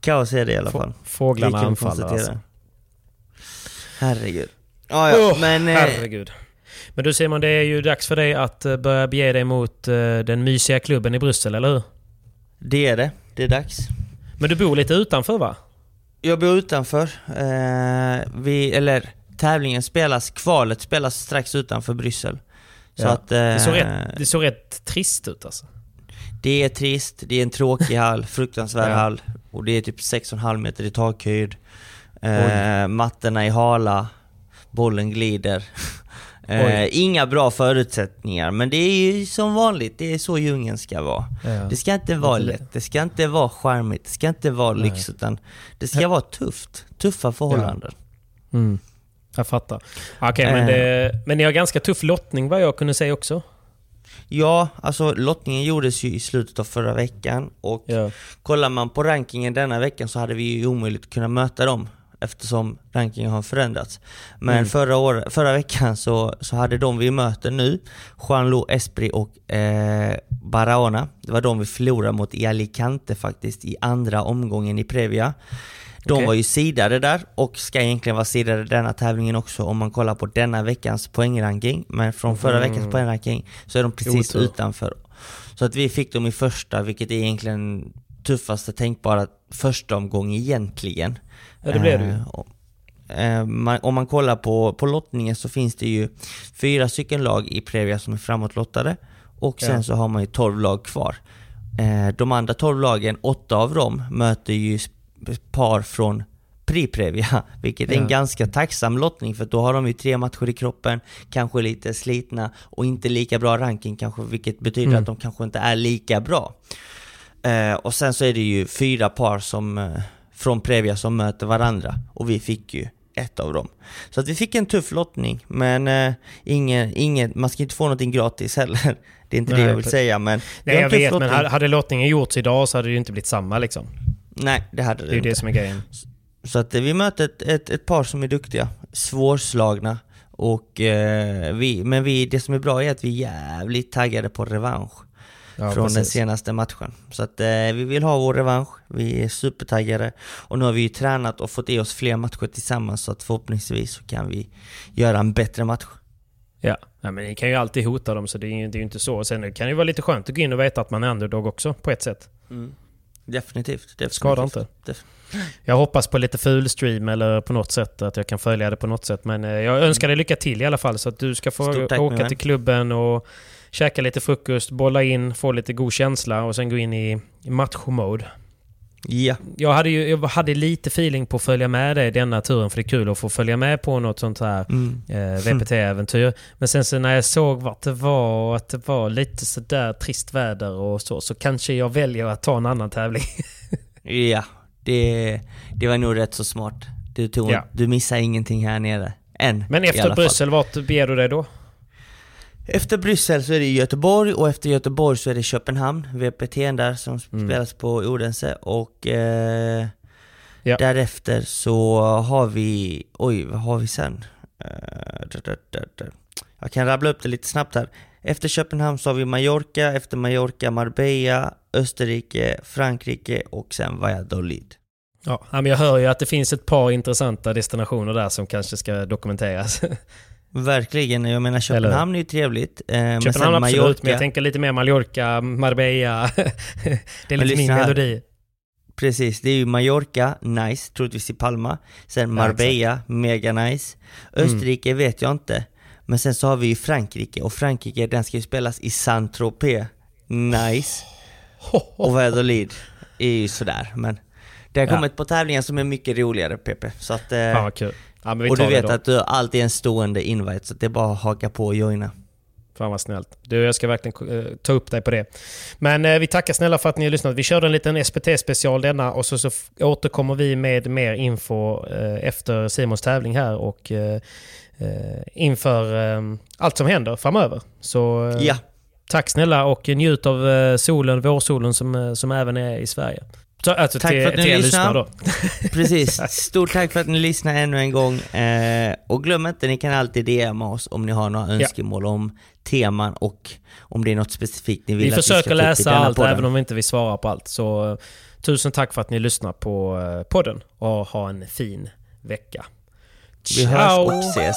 Kaos är det i alla fall. Fåglarna anfaller alltså. Herregud. Ja, ja, Åh, men... Eh, Herregud. Men du Simon, det är ju dags för dig att eh, börja bege dig mot eh, den mysiga klubben i Bryssel, eller hur? det är det. Det är dags. Men du bor lite utanför va? Jag bor utanför. Eh, vi, eller tävlingen spelas, kvalet spelas strax utanför Bryssel. Så Ja. att... Eh, Det såg, rätt, det såg rätt trist ut alltså. det är trist, det är en tråkig hall, fruktansvärd Ja. hall. Och det är typ 6,5 meter i takhöjd. Eh, mattorna är hala, bollen glider. Eh, inga bra förutsättningar, men det är ju som vanligt, det är så djungeln ska vara. Det ska inte vara lätt, det ska inte vara charmigt, det ska inte vara Nej. lyx, utan det ska vara tufft. Tuffa förhållanden. Mm. Jag fattar. Okej, men, Eh. det, men ni har ganska tuff lottning vad jag kunde säga också. Ja, alltså lottningen gjordes ju i slutet av förra veckan och Ja. kollar man på rankingen denna veckan så hade vi ju omöjligt kunnat möta dem eftersom rankingen har förändrats. Men Mm. förra, år, förra veckan så, så hade de vi möter nu, Juan-Lo Esprit och eh, Barahona, det var de vi förlorade mot i Alicante faktiskt i andra omgången i Previa. De Okej. var ju sidade där och ska egentligen vara sidade denna tävlingen också om man kollar på denna veckans poängranking. Men från förra Mm. veckans poängranking så är de precis Otur. utanför. Så att vi fick dem i första, vilket är egentligen tuffaste tänkbara första omgång egentligen. Ja, det blev det ju. Eh, eh, man, om man kollar på, på lottningen så finns det ju fyra stycken lag i Previa som är framåtlottade och sen Ja. så har man ju 12 lag kvar. Eh, de andra 12 lagen, åtta av dem, möter ju par från Pri-Previa, vilket är en Ja. ganska tacksam lottning för då har de ju tre matcher i kroppen, kanske lite slitna och inte lika bra ranking kanske, vilket betyder Mm. att de kanske inte är lika bra. Och sen så är det ju fyra par som, från Previa som möter varandra och vi fick ju ett av dem. Så att vi fick en tuff lottning, men eh, ingen, ingen, man ska inte få någonting gratis heller. Det är inte Nej, det jag vill säga, men... Nej, jag vet, men lottning. hade, hade lottningen gjorts idag så hade det ju inte blivit samma liksom. Nej, det hade det, Det är inte. det som är grejen. Så att eh, vi möter ett, ett, ett par som är duktiga, svårslagna. Och, eh, vi, men vi, det som är bra är att vi är jävligt taggade på revansch Ja, från den precis. senaste matchen. Så att eh, vi vill ha vår revansch, vi är supertaggade. Och nu har vi ju tränat och fått i oss fler matcher tillsammans så att förhoppningsvis så kan vi göra en bättre match. Ja, Nej, men ni kan ju alltid hota dem så det är ju det är ju inte så. Sen kan det ju vara lite skönt att gå in och veta att man är underdog också på ett sätt. Definitivt. definitivt. Skadar inte. Def- Jag hoppas på lite ful stream eller på något sätt att jag kan följa det på något sätt. Men eh, jag önskar dig lycka till i alla fall så att du ska få Stort åka till klubben och käka lite frukost, bolla in, få lite god känsla och sen gå in i i matchmode. Ja, Jag hade ju jag hade lite feeling på att följa med dig denna turen för det är kul att få följa med på något sånt här mm. eh, VPT-äventyr. Men sen så när jag såg vart det var och att det var lite sådär trist väder och så, så kanske jag väljer att ta en annan tävling. ja det, det var nog rätt så smart. Du, tog, Ja. du missar ingenting här nere. Än, Men efter. Bryssel, vart beger du dig då? Efter Bryssel så är det Göteborg och efter Göteborg så är det Köpenhamn, VPT där som Mm. spelas på Odense och eh, Ja. därefter så har vi, oj vad har vi sen? Eh. Jag kan rabbla upp det lite snabbt här. Efter Köpenhamn så har vi Mallorca, efter Mallorca Marbella, Österrike, Frankrike och sen Valladolid. Ja, men jag hör ju att det finns ett par intressanta destinationer där som kanske ska dokumenteras. Verkligen, jag menar Köpenhamn är ju trevligt. Eh, men sen Köpenhamn absolut, Mallorca, men jag tänker lite mer Mallorca, Marbella. det är lite min melodi. Precis, det är ju Mallorca, nice, troligtvis i Palma. Sen Marbella, mega nice. Mm. Österrike vet jag inte. Men sen så har vi ju Frankrike, och Frankrike den ska ju spelas i Saint-Tropez. Nice. Och Valladolid är ju sådär, men det har Ja. kommit på tävlingar som är mycket roligare PP. Så att, eh, vad kul. Ja, och du vet att du alltid är en stående invite, så det är bara att haka på och joina. Fan vad snällt. Du, jag ska verkligen eh, ta upp dig på det. Men eh, vi tackar snälla för att ni har lyssnat. Vi körde en liten SPT-special denna och så, så återkommer vi med mer info eh, efter Simons tävling här och inför allt som händer framöver. Så Ja, tack snälla och njut av solen, vårsolen som, som även är i Sverige. Så, alltså Tack till, för att ni då. precis. Stort tack för att ni lyssnar ännu en gång. Eh, och glöm inte, ni kan alltid DMa oss om ni har några önskemål om teman och om det är något specifikt ni vill Vi att vi ska försöker ta upp i läsa allt podden. även om vi inte vill svara på allt. Så eh, tusen tack för att ni lyssnar på eh, podden och ha en fin vecka. Vi hörs och ses.